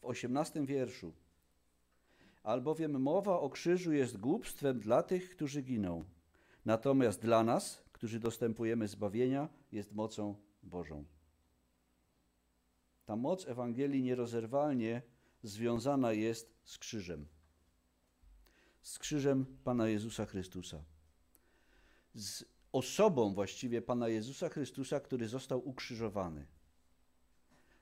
w osiemnastym wierszu. Albowiem mowa o krzyżu jest głupstwem dla tych, którzy giną, natomiast dla nas, którzy dostępujemy zbawienia, jest mocą Bożą. Ta moc Ewangelii nierozerwalnie związana jest z krzyżem. Z krzyżem Pana Jezusa Chrystusa. Z osobą właściwie Pana Jezusa Chrystusa, który został ukrzyżowany.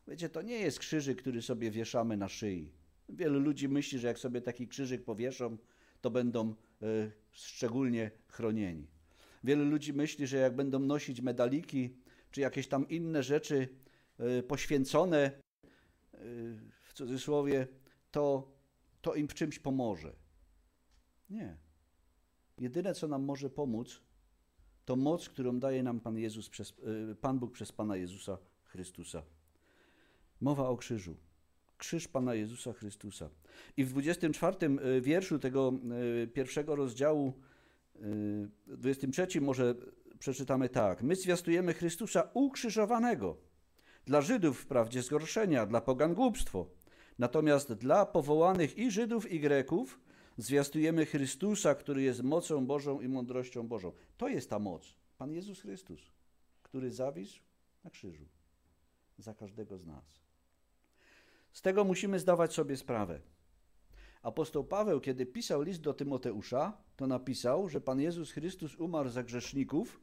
Wiecie, to nie jest krzyżyk, który sobie wieszamy na szyi. Wielu ludzi myśli, że jak sobie taki krzyżyk powieszą, to będą y, szczególnie chronieni. Wielu ludzi myśli, że jak będą nosić medaliki czy jakieś tam inne rzeczy y, poświęcone, y, w cudzysłowie, to, to im w czymś pomoże. Nie. Jedyne, co nam może pomóc, to moc, którą daje nam Pan, Jezus przez, y, Pan Bóg przez Pana Jezusa Chrystusa. Mowa o krzyżu. Krzyż Pana Jezusa Chrystusa. I w 24 y, wierszu tego y, pierwszego rozdziału, 23 może przeczytamy tak. My zwiastujemy Chrystusa ukrzyżowanego. Dla Żydów wprawdzie zgorszenia, dla pogan głupstwo. Natomiast dla powołanych i Żydów, i Greków Zwiastujemy Chrystusa, który jest mocą Bożą i mądrością Bożą. To jest ta moc. Pan Jezus Chrystus, który zawisł na krzyżu za każdego z nas. Z tego musimy zdawać sobie sprawę. Apostoł Paweł, kiedy pisał list do Tymoteusza, to napisał, że Pan Jezus Chrystus umarł za grzeszników,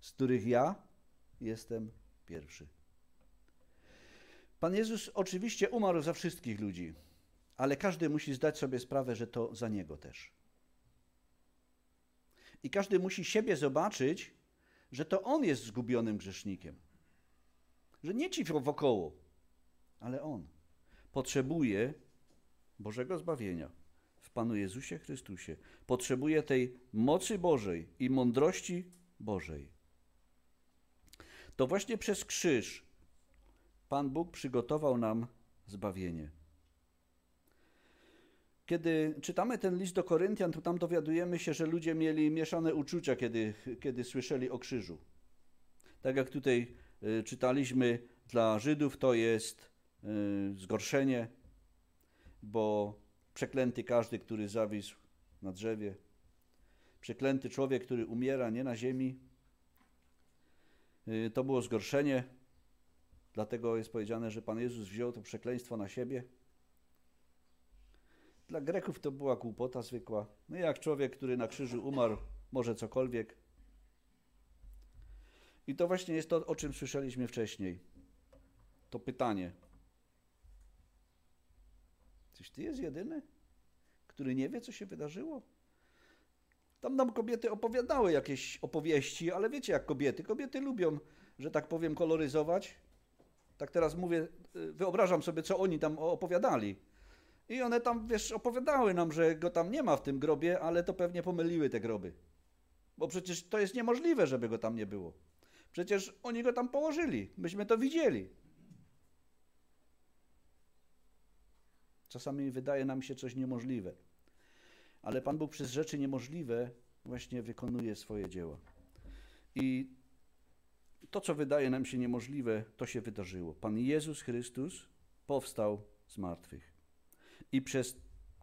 z których ja jestem pierwszy. Pan Jezus oczywiście umarł za wszystkich ludzi, ale każdy musi zdać sobie sprawę, że to za niego też. I każdy musi siebie zobaczyć, że to on jest zgubionym grzesznikiem. Że nie ci wokoło, ale on potrzebuje Bożego zbawienia w Panu Jezusie Chrystusie. Potrzebuje tej mocy Bożej i mądrości Bożej. To właśnie przez krzyż Pan Bóg przygotował nam zbawienie. Kiedy czytamy ten list do Koryntian, to tam dowiadujemy się, że ludzie mieli mieszane uczucia, kiedy, kiedy słyszeli o krzyżu. Tak jak tutaj y, czytaliśmy, dla Żydów to jest y, zgorszenie, bo przeklęty każdy, który zawisł na drzewie, przeklęty człowiek, który umiera nie na ziemi, y, to było zgorszenie. Dlatego jest powiedziane, że Pan Jezus wziął to przekleństwo na siebie. Dla Greków to była głupota zwykła. No jak człowiek, który na krzyżu umarł, może cokolwiek. I to właśnie jest to, o czym słyszeliśmy wcześniej. To pytanie. Czyś ty jest jedyny, który nie wie, co się wydarzyło? Tam nam kobiety opowiadały jakieś opowieści, ale wiecie jak kobiety. Kobiety lubią, że tak powiem, koloryzować. Tak teraz mówię, y, wyobrażam sobie, co oni tam opowiadali. I one tam, wiesz, opowiadały nam, że go tam nie ma w tym grobie, ale to pewnie pomyliły te groby. Bo przecież to jest niemożliwe, żeby go tam nie było. Przecież oni go tam położyli. Myśmy to widzieli. Czasami wydaje nam się coś niemożliwe. Ale Pan Bóg przez rzeczy niemożliwe właśnie wykonuje swoje dzieła. I to, co wydaje nam się niemożliwe, to się wydarzyło. Pan Jezus Chrystus powstał z martwych. I przez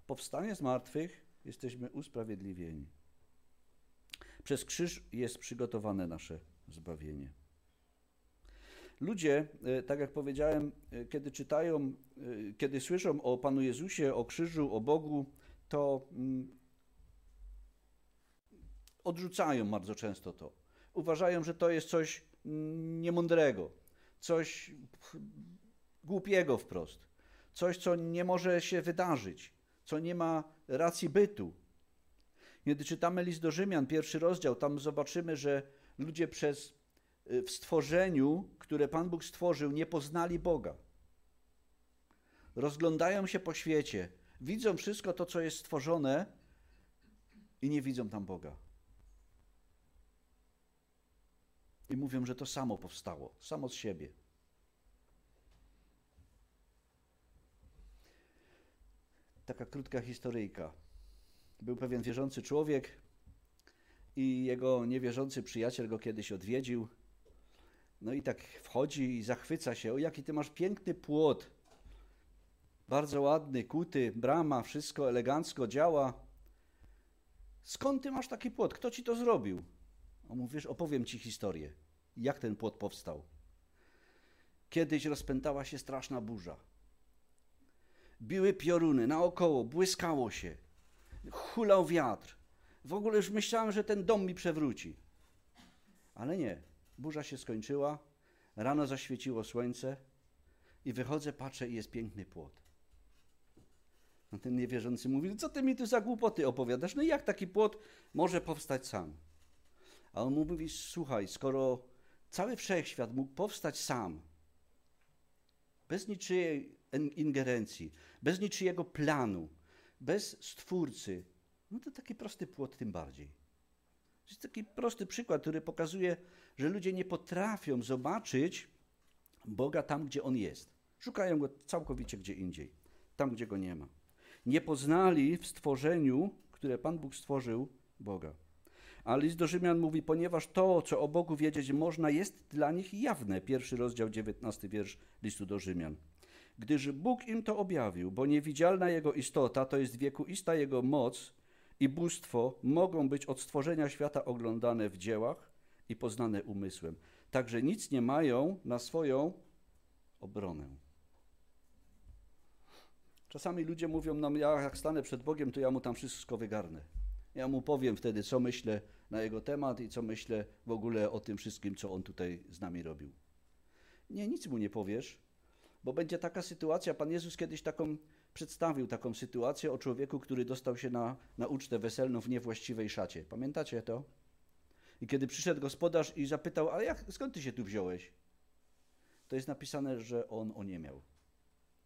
powstanie z martwych jesteśmy usprawiedliwieni. Przez krzyż jest przygotowane nasze zbawienie. Ludzie, e, tak jak powiedziałem, e, kiedy czytają, e, kiedy słyszą o Panu Jezusie, o krzyżu, o Bogu, to mm, odrzucają bardzo często to. Uważają, że to jest coś mm, niemądrego, coś głupiego wprost, coś, co nie może się wydarzyć, co nie ma racji bytu. Kiedy czytamy list do Rzymian, pierwszy rozdział, tam zobaczymy, że ludzie przez y, w stworzeniu, które Pan Bóg stworzył, nie poznali Boga. Rozglądają się po świecie, widzą wszystko to, co jest stworzone i nie widzą tam Boga. I mówią, że to samo powstało, samo z siebie. Taka krótka historyjka. Był pewien wierzący człowiek, i jego niewierzący przyjaciel go kiedyś odwiedził. No i tak wchodzi i zachwyca się. O, jaki ty masz piękny płot. Bardzo ładny, kuty, brama, wszystko elegancko działa. Skąd ty masz taki płot? Kto ci to zrobił? On mówi, wiesz, opowiem ci historię. Jak ten płot powstał. Kiedyś rozpętała się straszna burza. Biły pioruny naokoło, błyskało się. Hulał wiatr. W ogóle już myślałem, że ten dom mi przewróci. Ale nie. Burza się skończyła, rano zaświeciło słońce i wychodzę, patrzę i jest piękny płot. No ten niewierzący mówi, co ty mi tu za głupoty opowiadasz? No i jak taki płot może powstać sam? A on mówi, słuchaj, skoro cały wszechświat mógł powstać sam, bez niczyjej ingerencji, bez niczyjego planu, bez stwórcy, no to taki prosty płot tym bardziej. To jest taki prosty przykład, który pokazuje, że ludzie nie potrafią zobaczyć Boga tam, gdzie On jest. Szukają Go całkowicie gdzie indziej, tam, gdzie Go nie ma. Nie poznali w stworzeniu, które Pan Bóg stworzył, Boga. A list do Rzymian mówi, ponieważ to, co o Bogu wiedzieć można, jest dla nich jawne. Pierwszy rozdział, 19 wiersz listu do Rzymian. Gdyż Bóg im to objawił, bo niewidzialna Jego istota, to jest wiekuista Jego moc, i bóstwo mogą być od stworzenia świata oglądane w dziełach i poznane umysłem. Także nic nie mają na swoją obronę. Czasami ludzie mówią nam, ja jak stanę przed Bogiem, to ja mu tam wszystko wygarnę. Ja mu powiem wtedy, co myślę na jego temat i co myślę w ogóle o tym wszystkim, co on tutaj z nami robił. Nie, nic mu nie powiesz, bo będzie taka sytuacja. Pan Jezus kiedyś taką przedstawił taką sytuację o człowieku, który dostał się na, na ucztę weselną w niewłaściwej szacie. Pamiętacie to? I kiedy przyszedł gospodarz i zapytał, ale jak, skąd ty się tu wziąłeś? To jest napisane, że on o nie miał.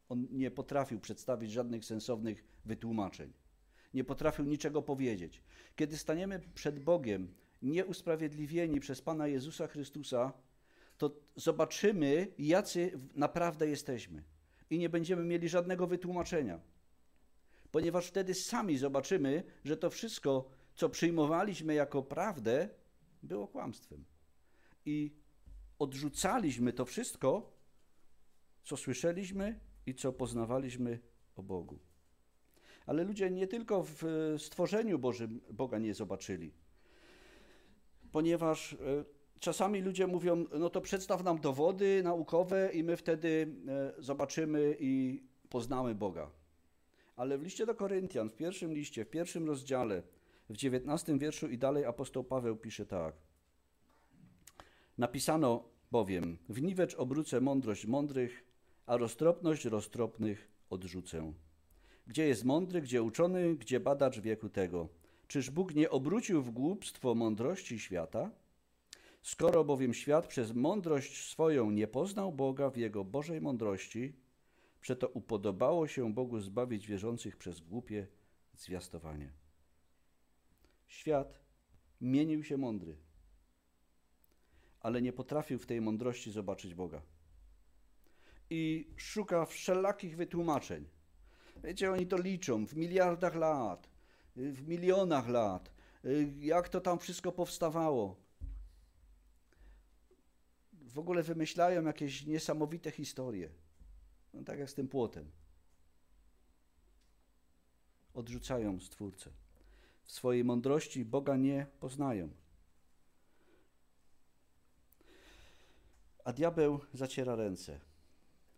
On nie potrafił przedstawić żadnych sensownych wytłumaczeń. Nie potrafił niczego powiedzieć. Kiedy staniemy przed Bogiem, nieusprawiedliwieni przez Pana Jezusa Chrystusa, to zobaczymy, jacy naprawdę jesteśmy. I nie będziemy mieli żadnego wytłumaczenia. Ponieważ wtedy sami zobaczymy, że to wszystko, co przyjmowaliśmy jako prawdę, było kłamstwem. I odrzucaliśmy to wszystko, co słyszeliśmy i co poznawaliśmy o Bogu. Ale ludzie nie tylko w stworzeniu Bożym Boga nie zobaczyli, ponieważ e, czasami ludzie mówią, no to przedstaw nam dowody naukowe i my wtedy e, zobaczymy i poznamy Boga. Ale w liście do Koryntian, w pierwszym liście, w pierwszym rozdziale, w dziewiętnastym wierszu i dalej apostoł Paweł pisze tak. Napisano bowiem, w niwecz obrócę mądrość mądrych, a roztropność roztropnych odrzucę. Gdzie jest mądry, gdzie uczony, gdzie badacz wieku tego? Czyż Bóg nie obrócił w głupstwo mądrości świata? Skoro bowiem świat przez mądrość swoją nie poznał Boga w Jego Bożej mądrości, przeto upodobało się Bogu zbawić wierzących przez głupie zwiastowanie. Świat mienił się mądry, ale nie potrafił w tej mądrości zobaczyć Boga. I szuka wszelakich wytłumaczeń. Wiecie, oni to liczą w miliardach lat, w milionach lat, jak to tam wszystko powstawało. W ogóle wymyślają jakieś niesamowite historie. No, tak jak z tym płotem. Odrzucają Stwórcę. W swojej mądrości Boga nie poznają. A diabeł zaciera ręce,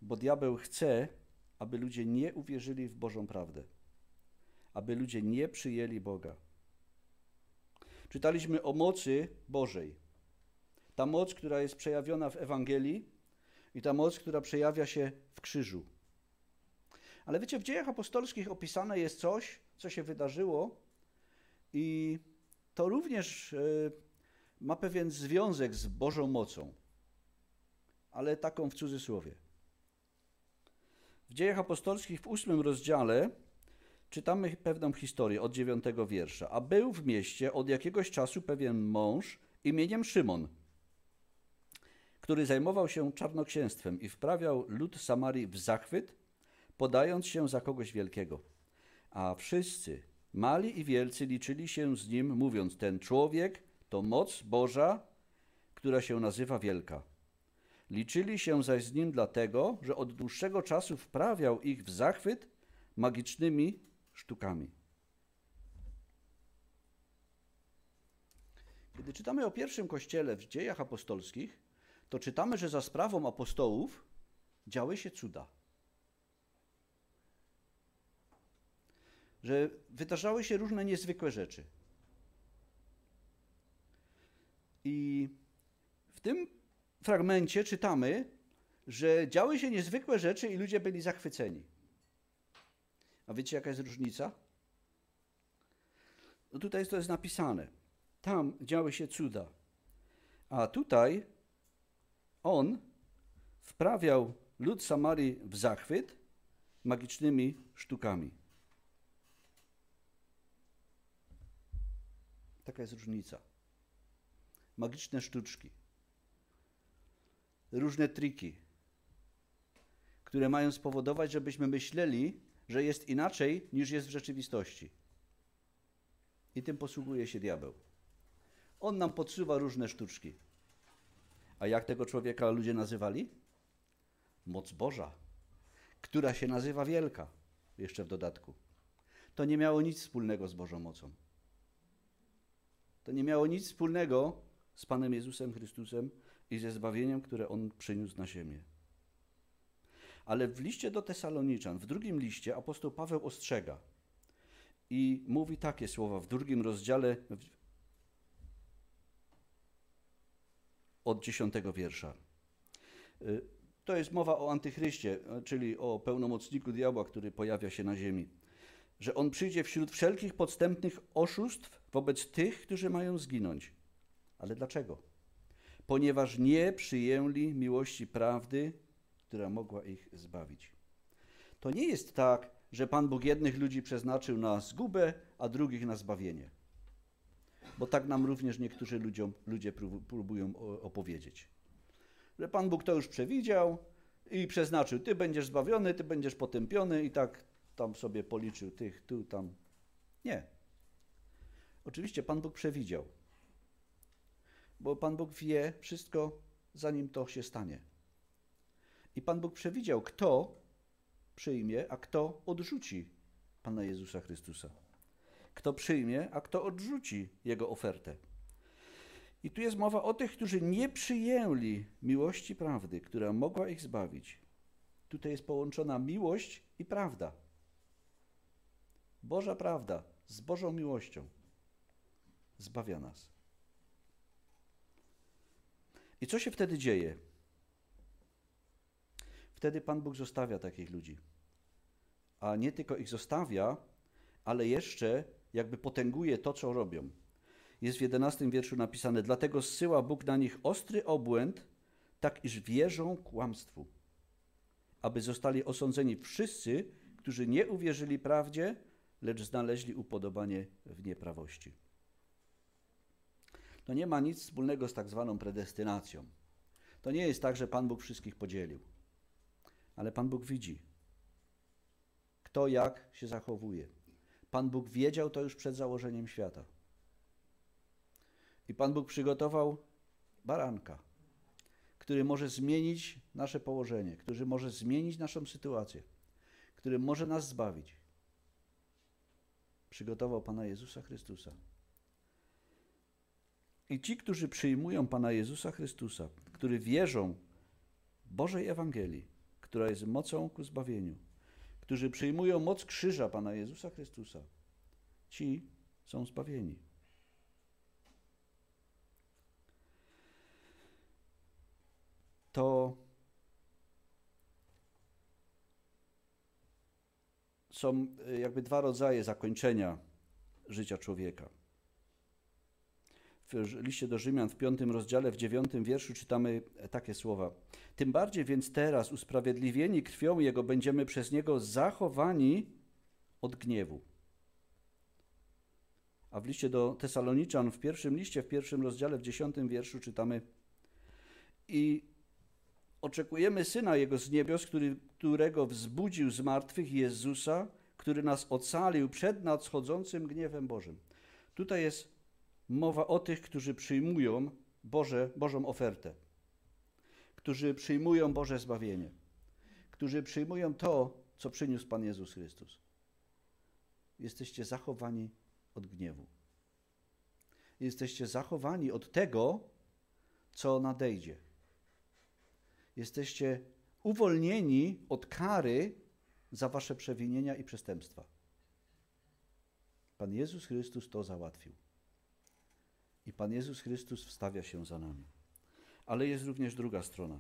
bo diabeł chce, aby ludzie nie uwierzyli w Bożą prawdę, aby ludzie nie przyjęli Boga. Czytaliśmy o mocy Bożej. Ta moc, która jest przejawiona w Ewangelii i ta moc, która przejawia się w krzyżu. Ale wiecie, w dziejach apostolskich opisane jest coś, co się wydarzyło i to również e, ma pewien związek z Bożą mocą, ale taką w cudzysłowie. W dziejach apostolskich w ósmym rozdziale czytamy pewną historię od dziewiątego wiersza. A był w mieście od jakiegoś czasu pewien mąż imieniem Szymon, który zajmował się czarnoksięstwem i wprawiał lud Samarii w zachwyt, podając się za kogoś wielkiego. A wszyscy, mali i wielcy, liczyli się z nim, mówiąc: Ten człowiek to moc Boża, która się nazywa wielka. Liczyli się zaś z nim dlatego, że od dłuższego czasu wprawiał ich w zachwyt magicznymi sztukami. Kiedy czytamy o pierwszym kościele w dziejach apostolskich, to czytamy, że za sprawą apostołów działy się cuda. Że wydarzały się różne niezwykłe rzeczy. I w tym fragmencie czytamy, że działy się niezwykłe rzeczy i ludzie byli zachwyceni. A wiecie, jaka jest różnica? No tutaj to jest napisane. Tam działy się cuda. A tutaj on wprawiał lud Samarii w zachwyt magicznymi sztukami. Taka jest różnica. Magiczne sztuczki różne triki, które mają spowodować, żebyśmy myśleli, że jest inaczej niż jest w rzeczywistości. I tym posługuje się diabeł. On nam podsuwa różne sztuczki. A jak tego człowieka ludzie nazywali? Moc Boża, która się nazywa wielka, jeszcze w dodatku. To nie miało nic wspólnego z Bożą mocą. To nie miało nic wspólnego z Panem Jezusem Chrystusem, i ze zbawieniem, które On przyniósł na ziemię. Ale w liście do Tesaloniczan, w drugim liście, apostoł Paweł ostrzega i mówi takie słowa w drugim rozdziale od dziesiątego wiersza. Y, To jest mowa o antychryście, czyli o pełnomocniku diabła, który pojawia się na ziemi. Że on przyjdzie wśród wszelkich podstępnych oszustw wobec tych, którzy mają zginąć. Ale dlaczego? Ponieważ nie przyjęli miłości prawdy, która mogła ich zbawić. To nie jest tak, że Pan Bóg jednych ludzi przeznaczył na zgubę, a drugich na zbawienie. Bo tak nam również niektórzy ludziom, ludzie próbują opowiedzieć. Że Pan Bóg to już przewidział i przeznaczył, ty będziesz zbawiony, ty będziesz potępiony i tak tam sobie policzył tych, tu, tam. Nie. Oczywiście Pan Bóg przewidział. Bo Pan Bóg wie wszystko, zanim to się stanie. I Pan Bóg przewidział, kto przyjmie, a kto odrzuci Pana Jezusa Chrystusa. Kto przyjmie, a kto odrzuci Jego ofertę. I tu jest mowa o tych, którzy nie przyjęli miłości prawdy, która mogła ich zbawić. Tutaj jest połączona miłość i prawda. Boża prawda z Bożą miłością zbawia nas. I co się wtedy dzieje? Wtedy Pan Bóg zostawia takich ludzi. A nie tylko ich zostawia, ale jeszcze jakby potęguje to, co robią. Jest w jedenastym wierszu napisane: Dlatego zsyła Bóg na nich ostry obłęd, tak iż wierzą kłamstwu, aby zostali osądzeni wszyscy, którzy nie uwierzyli prawdzie, lecz znaleźli upodobanie w nieprawości. To nie ma nic wspólnego z tak zwaną predestynacją. To nie jest tak, że Pan Bóg wszystkich podzielił ale Pan Bóg widzi, kto jak się zachowuje. Pan Bóg wiedział to już przed założeniem świata. I Pan Bóg przygotował baranka, który może zmienić nasze położenie, który może zmienić naszą sytuację, który może nas zbawić. Przygotował Pana Jezusa Chrystusa. I ci, którzy przyjmują Pana Jezusa Chrystusa, którzy wierzą Bożej Ewangelii, która jest mocą ku zbawieniu, którzy przyjmują moc krzyża Pana Jezusa Chrystusa, ci są zbawieni. To są e, jakby dwa rodzaje zakończenia życia człowieka w liście do Rzymian w piątym rozdziale, w dziewiątym wierszu czytamy takie słowa. Tym bardziej więc teraz, usprawiedliwieni krwią Jego, będziemy przez Niego zachowani od gniewu. A w liście do Tesaloniczan, w pierwszym liście, w pierwszym rozdziale, w dziesiątym wierszu czytamy i oczekujemy Syna Jego z niebios, który, którego wzbudził z martwych Jezusa, który nas ocalił przed nadchodzącym gniewem Bożym. Tutaj jest mowa o tych, którzy przyjmują Boże, Bożą ofertę, którzy przyjmują Boże zbawienie, którzy przyjmują to, co przyniósł Pan Jezus Chrystus. Jesteście zachowani od gniewu. Jesteście zachowani od tego, co nadejdzie. Jesteście uwolnieni od kary za wasze przewinienia i przestępstwa. Pan Jezus Chrystus to załatwił. I Pan Jezus Chrystus wstawia się za nami. Ale jest również druga strona.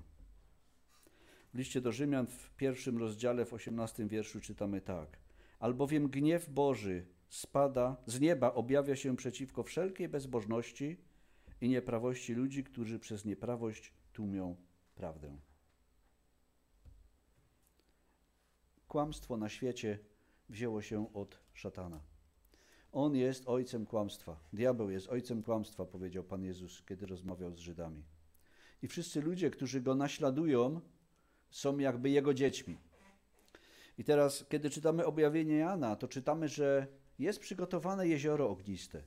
W liście do Rzymian w pierwszym rozdziale, w osiemnastym wierszu czytamy tak. Albowiem gniew Boży spada z nieba, objawia się przeciwko wszelkiej bezbożności i nieprawości ludzi, którzy przez nieprawość tłumią prawdę. Kłamstwo na świecie wzięło się od szatana. On jest ojcem kłamstwa. Diabeł jest ojcem kłamstwa, powiedział Pan Jezus, kiedy rozmawiał z Żydami. I wszyscy ludzie, którzy go naśladują, są jakby jego dziećmi. I teraz, kiedy czytamy objawienie Jana, to czytamy, że jest przygotowane jezioro ogniste,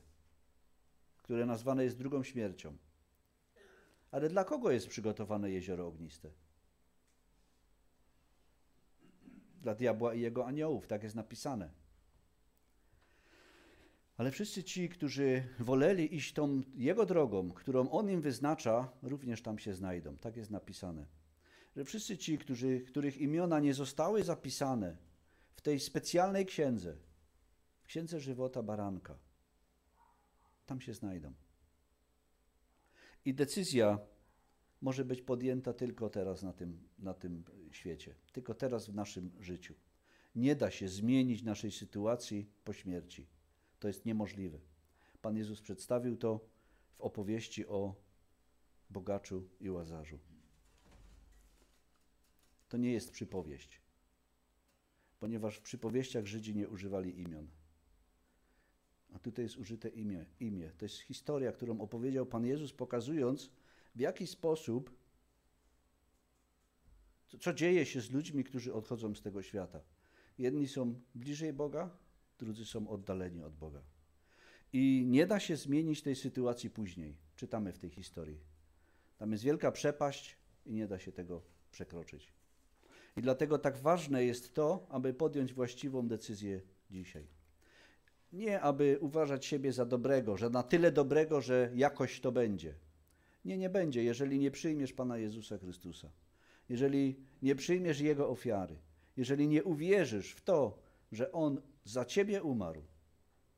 które nazwane jest drugą śmiercią. Ale dla kogo jest przygotowane jezioro ogniste? Dla diabła i jego aniołów, tak jest napisane. Ale wszyscy ci, którzy woleli iść tą Jego drogą, którą On im wyznacza, również tam się znajdą. Tak jest napisane. Że wszyscy ci, którzy, których imiona nie zostały zapisane w tej specjalnej księdze, w księdze żywota baranka, tam się znajdą. I decyzja może być podjęta tylko teraz na tym, na tym świecie, tylko teraz w naszym życiu. Nie da się zmienić naszej sytuacji po śmierci. To jest niemożliwe. Pan Jezus przedstawił to w opowieści o bogaczu i łazarzu. To nie jest przypowieść, ponieważ w przypowieściach Żydzi nie używali imion. A tutaj jest użyte imię, imię. To jest historia, którą opowiedział Pan Jezus, pokazując, w jaki sposób, co, co dzieje się z ludźmi, którzy odchodzą z tego świata. Jedni są bliżej Boga, drudzy są oddaleni od Boga. I nie da się zmienić tej sytuacji później. Czytamy w tej historii. Tam jest wielka przepaść i nie da się tego przekroczyć. I dlatego tak ważne jest to, aby podjąć właściwą decyzję dzisiaj. Nie, aby uważać siebie za dobrego, że na tyle dobrego, że jakoś to będzie. Nie, nie będzie, jeżeli nie przyjmiesz Pana Jezusa Chrystusa. Jeżeli nie przyjmiesz Jego ofiary. Jeżeli nie uwierzysz w to, że On za ciebie umarł,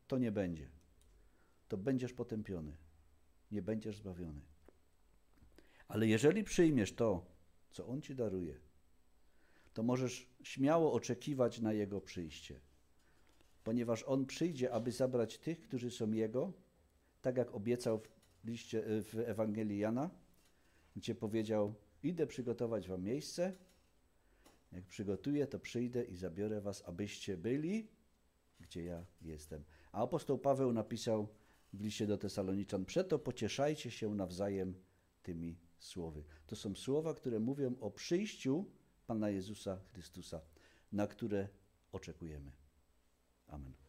to nie będzie. To będziesz potępiony. Nie będziesz zbawiony. Ale jeżeli przyjmiesz to, co On ci daruje, to możesz śmiało oczekiwać na Jego przyjście, ponieważ On przyjdzie, aby zabrać tych, którzy są Jego, tak jak obiecał w, liście, w Ewangelii Jana, gdzie powiedział: Idę przygotować wam miejsce. Jak przygotuję, to przyjdę i zabiorę was, abyście byli, gdzie ja jestem. A apostoł Paweł napisał w liście do Tesaloniczan: Przeto pocieszajcie się nawzajem tymi słowy. To są słowa, które mówią o przyjściu Pana Jezusa Chrystusa, na które oczekujemy. Amen.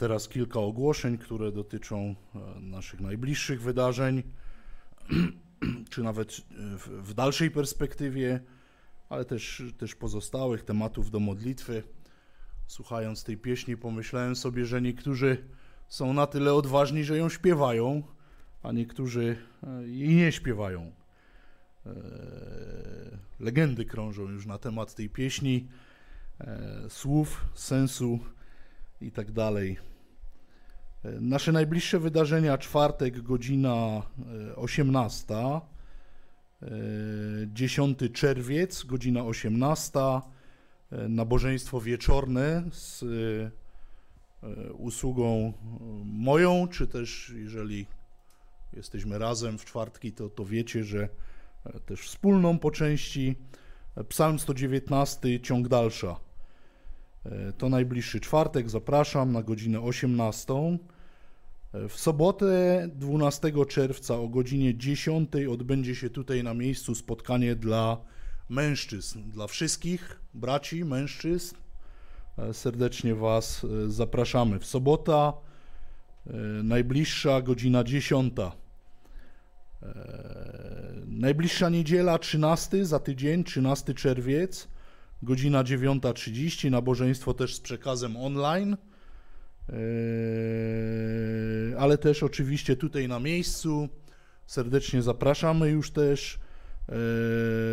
Teraz kilka ogłoszeń, które dotyczą e, naszych najbliższych wydarzeń, czy nawet e, w, dalszej perspektywie, ale też, też pozostałych tematów do modlitwy. Słuchając tej pieśni, pomyślałem sobie, że niektórzy są na tyle odważni, że ją śpiewają, a niektórzy e, jej nie śpiewają. Legendy krążą już na temat tej pieśni, słów, sensu i tak dalej. E, nasze najbliższe wydarzenia, czwartek, godzina 18, e, 10 e, czerwiec, godzina 18, nabożeństwo wieczorne z usługą moją, czy też jeżeli jesteśmy razem w czwartki, to, to wiecie, że też wspólną po części. Psalm 119, ciąg dalsza. E, to najbliższy czwartek, zapraszam na godzinę 18. E, w sobotę 12 czerwca o godzinie 10 odbędzie się tutaj na miejscu spotkanie dla mężczyzn, dla wszystkich braci, mężczyzn. E, serdecznie Was zapraszamy. W sobota najbliższa godzina 10. Najbliższa niedziela 13 za tydzień, 13 czerwiec godzina 9.30, nabożeństwo też z przekazem online, yy, ale też oczywiście tutaj na miejscu. Serdecznie zapraszamy już też.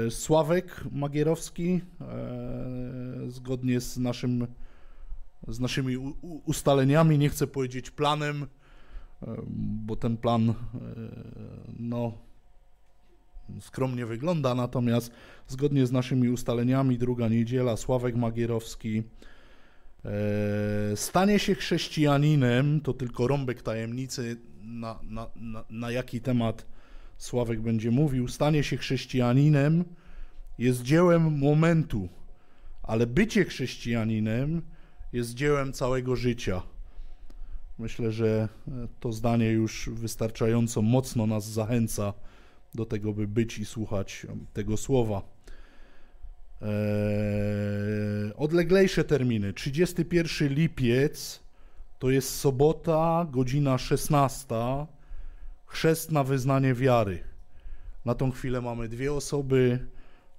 Yy, Sławek Magierowski, yy, zgodnie z, naszym, z naszymi ustaleniami, nie chcę powiedzieć planem, bo ten plan no, skromnie wygląda, natomiast zgodnie z naszymi ustaleniami, druga niedziela, Sławek Magierowski e, stanie się chrześcijaninem, to tylko rąbek tajemnicy, na, na, na, na jaki temat Sławek będzie mówił, stanie się chrześcijaninem jest dziełem momentu, ale bycie chrześcijaninem jest dziełem całego życia. Myślę, że to zdanie już wystarczająco mocno nas zachęca do tego, by być i słuchać tego słowa. Eee, odleglejsze terminy. 31 lipiec to jest sobota, godzina 16. Chrzest na wyznanie wiary. Na tą chwilę mamy dwie osoby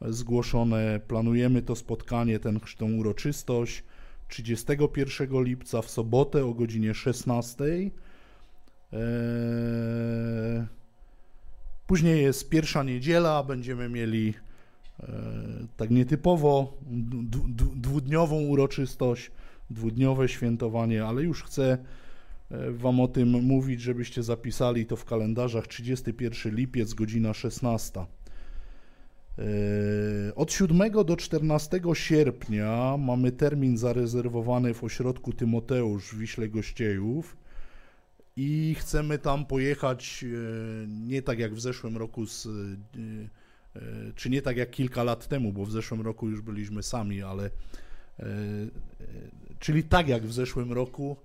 zgłoszone. Planujemy to spotkanie, ten, tą uroczystość 31 lipca w sobotę o godzinie 16. Eee, Później jest pierwsza niedziela, będziemy mieli e, tak nietypowo dwudniową uroczystość, dwudniowe świętowanie, ale już chcę e, Wam o tym mówić, żebyście zapisali to w kalendarzach 31 lipiec, godzina 16. E, od 7 do 14 sierpnia mamy termin zarezerwowany w ośrodku Tymoteusz w Wiśle Gościejów i chcemy tam pojechać e, nie tak jak w zeszłym roku, z, e, e, czy nie tak jak kilka lat temu, bo w zeszłym roku już byliśmy sami, ale czyli tak jak w zeszłym roku,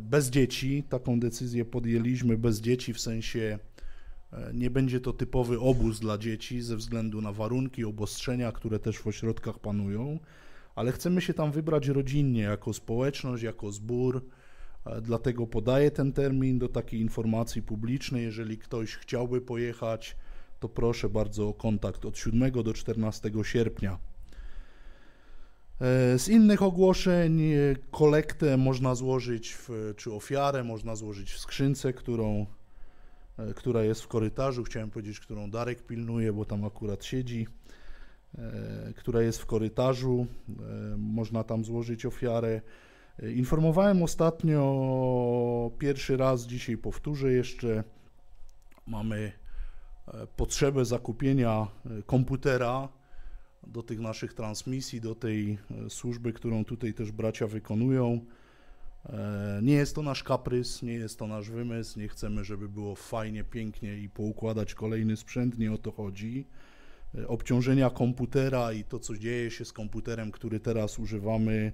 bez dzieci. Taką decyzję podjęliśmy bez dzieci, w sensie nie będzie to typowy obóz dla dzieci ze względu na warunki, obostrzenia, które też w ośrodkach panują, ale chcemy się tam wybrać rodzinnie, jako społeczność, jako zbór Dlatego podaję ten termin do takiej informacji publicznej. Jeżeli ktoś chciałby pojechać, to proszę bardzo o kontakt od 7 do 14 sierpnia. E, z innych ogłoszeń e, kolektę można złożyć, w, czy ofiarę można złożyć w skrzynce, którą, e, która jest w korytarzu. Chciałem powiedzieć, którą Darek pilnuje, bo tam akurat siedzi, która jest w korytarzu. Można tam złożyć ofiarę. Informowałem ostatnio pierwszy raz, dzisiaj powtórzę jeszcze. Mamy e, potrzebę zakupienia e, komputera do tych naszych transmisji, do tej e, służby, którą tutaj też bracia wykonują. Nie jest to nasz kaprys, nie jest to nasz wymysł, nie chcemy, żeby było fajnie, pięknie i poukładać kolejny sprzęt, nie o to chodzi. Obciążenia komputera i to, co dzieje się z komputerem, który teraz używamy,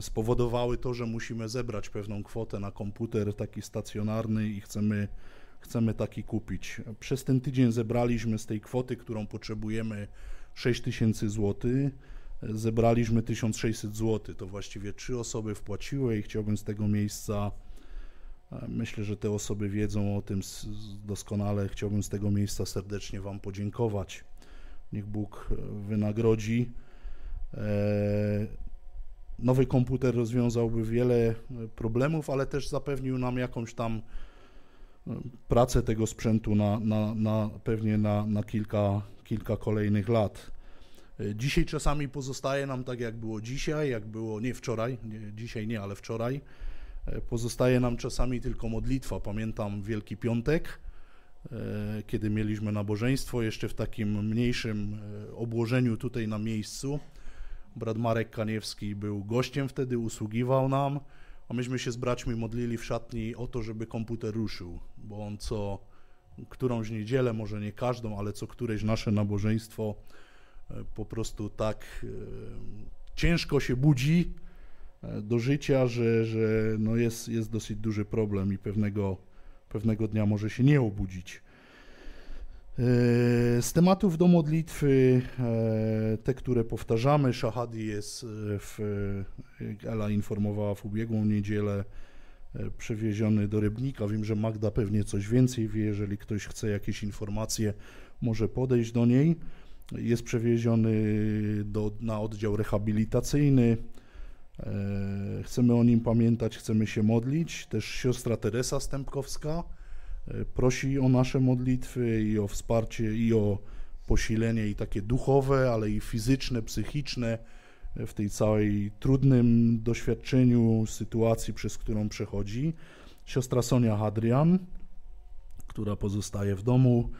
spowodowały to, że musimy zebrać pewną kwotę na komputer taki stacjonarny i chcemy, chcemy taki kupić. Przez ten tydzień zebraliśmy z tej kwoty, którą potrzebujemy 6 tysięcy złotych. zebraliśmy 1600 zł. To właściwie trzy osoby wpłaciły i chciałbym z tego miejsca, e, myślę, że te osoby wiedzą o tym doskonale, chciałbym z tego miejsca serdecznie Wam podziękować. Niech Bóg wynagrodzi. Nowy komputer rozwiązałby wiele problemów, ale też zapewnił nam jakąś tam pracę tego sprzętu na, na, na pewnie na, na kilka, kilka kolejnych lat. Dzisiaj czasami pozostaje nam tak, jak było dzisiaj, jak było nie wczoraj, nie, dzisiaj nie, ale wczoraj. Pozostaje nam czasami tylko modlitwa. Pamiętam Wielki Piątek, e, kiedy mieliśmy nabożeństwo, jeszcze w takim mniejszym e, obłożeniu tutaj na miejscu. Brat Marek Kaniewski był gościem wtedy, usługiwał nam a myśmy się z braćmi modlili w szatni o to, żeby komputer ruszył, bo on co którąś niedzielę, może nie każdą, ale co któreś nasze nabożeństwo e, po prostu tak e, ciężko się budzi e, do życia, że, że no jest, jest dosyć duży problem i pewnego, pewnego dnia może się nie obudzić. E, z tematów do modlitwy, e, te, które powtarzamy, Szahadi jest, e, w, Ela informowała w ubiegłą niedzielę, przewieziony do Rybnika. Wiem, że Magda pewnie coś więcej wie, jeżeli ktoś chce jakieś informacje, może podejść do niej. Jest przewieziony do, na oddział rehabilitacyjny. Chcemy o nim pamiętać, chcemy się modlić. Też siostra Teresa Stępkowska, prosi o nasze modlitwy i o wsparcie i o posilenie i takie duchowe, ale i fizyczne, psychiczne w tej całej trudnym doświadczeniu, sytuacji, przez którą przechodzi. Siostra Sonia Hadrian, która pozostaje w domu,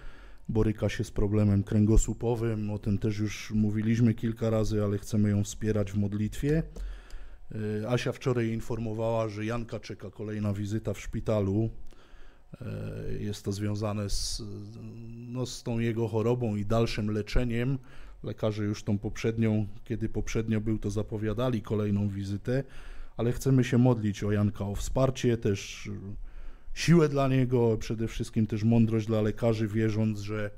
boryka się z problemem kręgosłupowym, o tym też już mówiliśmy kilka razy, ale chcemy ją wspierać w modlitwie. Asia wczoraj informowała, że Janka czeka kolejna wizyta w szpitalu jest to związane z, no, z tą jego chorobą i dalszym leczeniem. Lekarze już tą poprzednią, kiedy poprzednio był, to zapowiadali kolejną wizytę, ale chcemy się modlić o Janka o wsparcie, też siłę dla niego, przede wszystkim też mądrość dla lekarzy, wierząc, że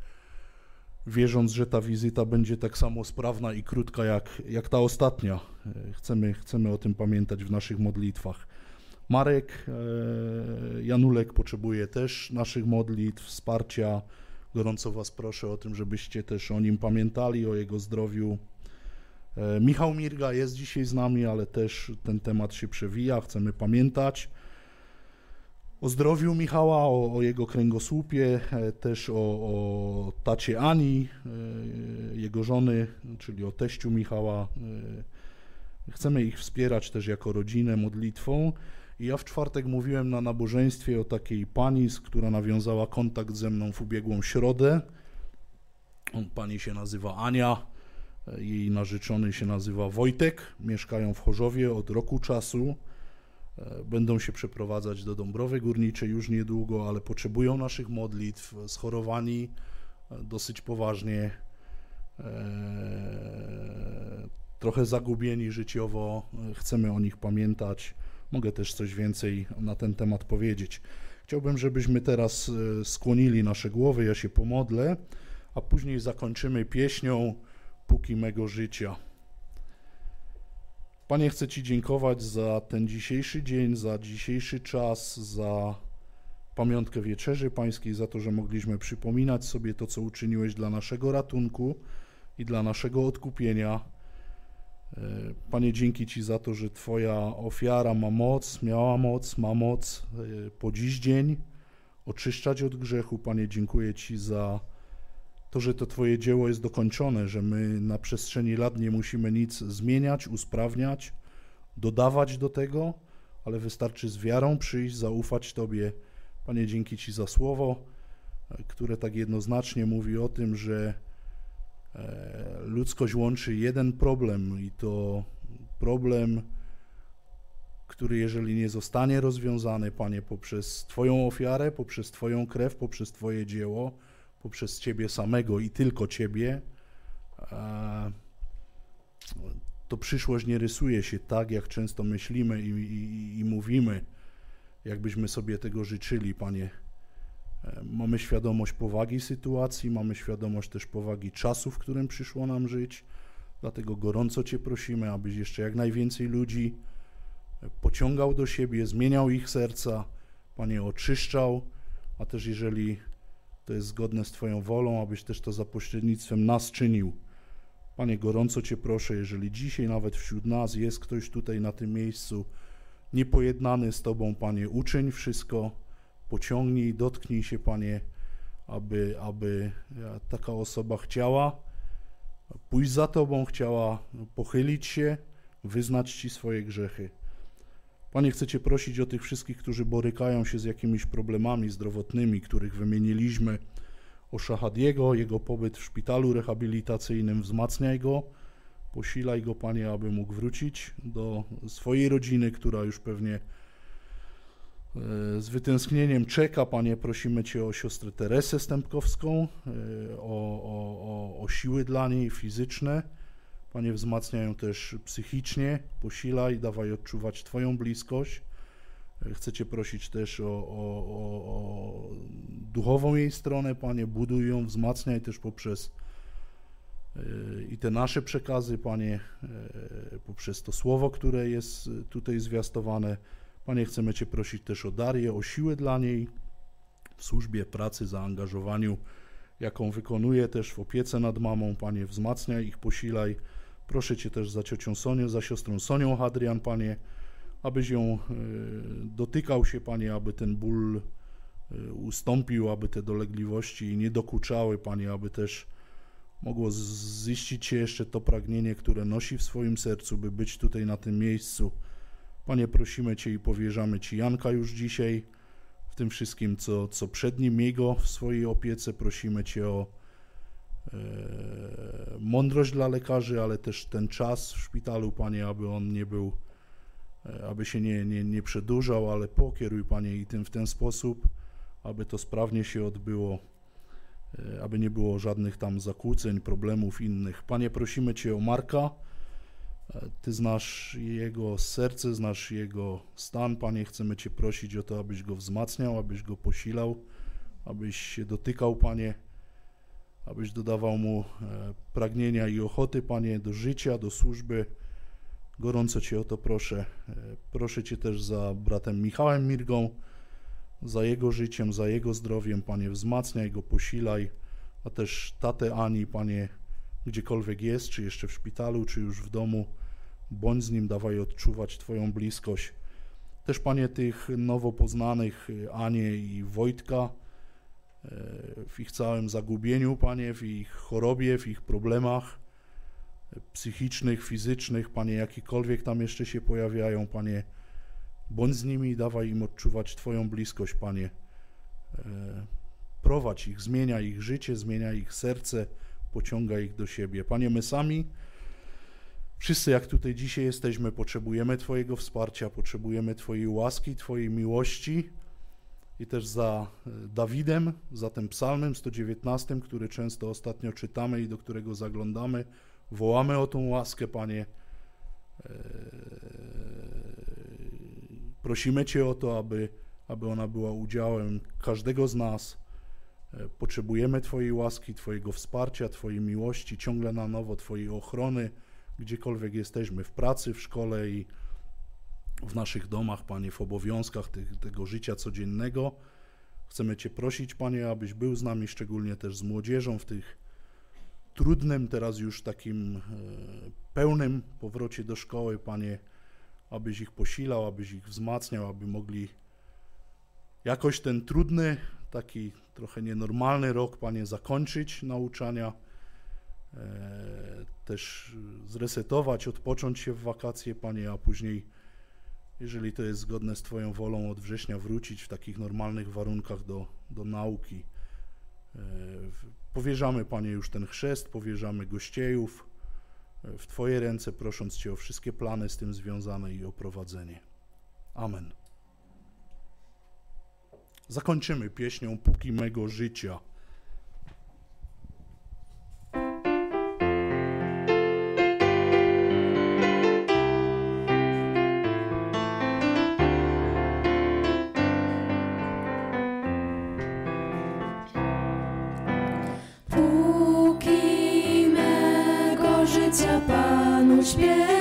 wierząc, że ta wizyta będzie tak samo sprawna i krótka jak, jak ta ostatnia. E, chcemy, chcemy o tym pamiętać w naszych modlitwach. Marek e, Janulek potrzebuje też naszych modlitw, wsparcia. Gorąco Was proszę o tym, żebyście też o nim pamiętali, o jego zdrowiu. E, Michał Mirga jest dzisiaj z nami, ale też ten temat się przewija, chcemy pamiętać o zdrowiu Michała, o, o jego kręgosłupie, e, też o, o tacie Ani, jego żony, czyli o teściu Michała. Chcemy ich wspierać też jako rodzinę modlitwą. I ja w czwartek mówiłem na nabożeństwie o takiej pani, która nawiązała kontakt ze mną w ubiegłą środę. Pani się nazywa Ania, jej narzeczony się nazywa Wojtek. Mieszkają w Chorzowie od roku czasu. Będą się przeprowadzać do Dąbrowy Górniczej już niedługo, ale potrzebują naszych modlitw, schorowani dosyć poważnie, trochę zagubieni życiowo. Chcemy o nich pamiętać. Mogę też coś więcej na ten temat powiedzieć. Chciałbym, żebyśmy teraz e, skłonili nasze głowy, ja się pomodlę, a później zakończymy pieśnią Póki mego życia. Panie, chcę Ci dziękować za ten dzisiejszy dzień, za dzisiejszy czas, za pamiątkę wieczerzy Pańskiej, za to, że mogliśmy przypominać sobie to, co uczyniłeś dla naszego ratunku i dla naszego odkupienia. E, Panie, dzięki Ci za to, że Twoja ofiara ma moc, miała moc, ma moc e, po dziś dzień oczyszczać od grzechu. Panie, dziękuję Ci za to, że to Twoje dzieło jest dokończone, że my na przestrzeni lat nie musimy nic zmieniać, usprawniać, dodawać do tego, ale wystarczy z wiarą przyjść, zaufać Tobie. Panie, dzięki Ci za słowo, e, które tak jednoznacznie mówi o tym, że ludzkość łączy jeden problem i to problem, który jeżeli nie zostanie rozwiązany, Panie, poprzez Twoją ofiarę, poprzez Twoją krew, poprzez Twoje dzieło, poprzez Ciebie samego i tylko Ciebie, e, to przyszłość nie rysuje się tak, jak często myślimy i, i, i mówimy, jakbyśmy sobie tego życzyli, Panie. E, mamy świadomość powagi sytuacji, mamy świadomość też powagi czasu, w którym przyszło nam żyć. Dlatego gorąco Cię prosimy, abyś jeszcze jak najwięcej ludzi pociągał do siebie, zmieniał ich serca, Panie, oczyszczał, a też jeżeli to jest zgodne z Twoją wolą, abyś też to za pośrednictwem nas czynił. Panie, gorąco Cię proszę, jeżeli dzisiaj nawet wśród nas jest ktoś tutaj na tym miejscu niepojednany z Tobą, Panie, uczyń wszystko, pociągnij, dotknij się, Panie, aby, aby taka osoba chciała pójść za Tobą, chciała pochylić się, wyznać Ci swoje grzechy. Panie, chcę Cię prosić o tych wszystkich, którzy borykają się z jakimiś problemami zdrowotnymi, których wymieniliśmy, o Szachadiego, jego pobyt w szpitalu rehabilitacyjnym, wzmacniaj go, posilaj go, Panie, aby mógł wrócić do swojej rodziny, która już pewnie e, z wytęsknieniem czeka. Panie, prosimy Cię o siostrę Teresę Stępkowską, e, o, o, o, o siły dla niej fizyczne, Panie, wzmacniaj ją też psychicznie, posilaj, dawaj odczuwać Twoją bliskość. Chcę Cię prosić też o, o, o, duchową jej stronę, Panie, buduj ją, wzmacniaj też poprzez e, i te nasze przekazy, Panie, e, poprzez to słowo, które jest tutaj zwiastowane. Panie, chcemy Cię prosić też o Darię, o siłę dla niej w służbie, pracy, zaangażowaniu, jaką wykonuje też w opiece nad mamą. Panie, wzmacniaj ich, posilaj. Proszę Cię też za ciocią Sonię, za siostrą Sonią Hadrian, Panie, abyś ją e, dotykał się, Panie, aby ten ból e, ustąpił, aby te dolegliwości nie dokuczały, Panie, aby też mogło ziścić się jeszcze to pragnienie, które nosi w swoim sercu, by być tutaj na tym miejscu. Panie, prosimy Cię i powierzamy Ci Janka już dzisiaj w tym wszystkim, co, co przed nim jego w swojej opiece. Prosimy Cię o E, mądrość dla lekarzy, ale też ten czas w szpitalu, Panie, aby on nie był, e, aby się nie, nie, nie przedłużał, ale pokieruj, Panie, i tym w ten sposób, aby to sprawnie się odbyło, e, aby nie było żadnych tam zakłóceń, problemów innych. Panie, prosimy Cię o Marka, Ty znasz jego serce, znasz jego stan, Panie, chcemy Cię prosić o to, abyś go wzmacniał, abyś go posilał, abyś się dotykał, Panie, abyś dodawał mu e, pragnienia i ochoty, Panie, do życia, do służby. Gorąco Cię o to proszę. E, proszę Cię też za bratem Michałem Mirgą, za jego życiem, za jego zdrowiem, Panie, wzmacniaj go, posilaj, a też tatę Ani, Panie, gdziekolwiek jest, czy jeszcze w szpitalu, czy już w domu, bądź z nim, dawaj odczuwać Twoją bliskość. Też, Panie, tych nowo poznanych Anię i Wojtka, w ich całym zagubieniu, Panie, w ich chorobie, w ich problemach psychicznych, fizycznych, Panie, jakikolwiek tam jeszcze się pojawiają, Panie, bądź z nimi i dawaj im odczuwać Twoją bliskość, Panie. Prowadź ich, zmienia ich życie, zmienia ich serce, pociąga ich do siebie. Panie, my sami, wszyscy jak tutaj dzisiaj jesteśmy, potrzebujemy Twojego wsparcia, potrzebujemy Twojej łaski, Twojej miłości, i też za e, Dawidem, za tym psalmem 119, który często ostatnio czytamy i do którego zaglądamy. Wołamy o tą łaskę, Panie. E, prosimy Cię o to, aby, aby ona była udziałem każdego z nas. E, potrzebujemy Twojej łaski, Twojego wsparcia, Twojej miłości, ciągle na nowo Twojej ochrony, gdziekolwiek jesteśmy, w pracy, w szkole i w naszych domach, Panie, w obowiązkach tych, tego życia codziennego. Chcemy Cię prosić, Panie, abyś był z nami, szczególnie też z młodzieżą w tych trudnym, teraz już takim e, pełnym powrocie do szkoły, Panie, abyś ich posilał, abyś ich wzmacniał, aby mogli jakoś ten trudny, taki trochę nienormalny rok, Panie, zakończyć nauczania, też zresetować, odpocząć się w wakacje, Panie, a później jeżeli to jest zgodne z Twoją wolą, od września wrócić w takich normalnych warunkach do, do nauki. E, powierzamy, Panie, już ten chrzest, powierzamy gościejów e, w Twoje ręce, prosząc Cię o wszystkie plany z tym związane i o prowadzenie. Amen. Zakończymy pieśnią. Póki mego życia Panu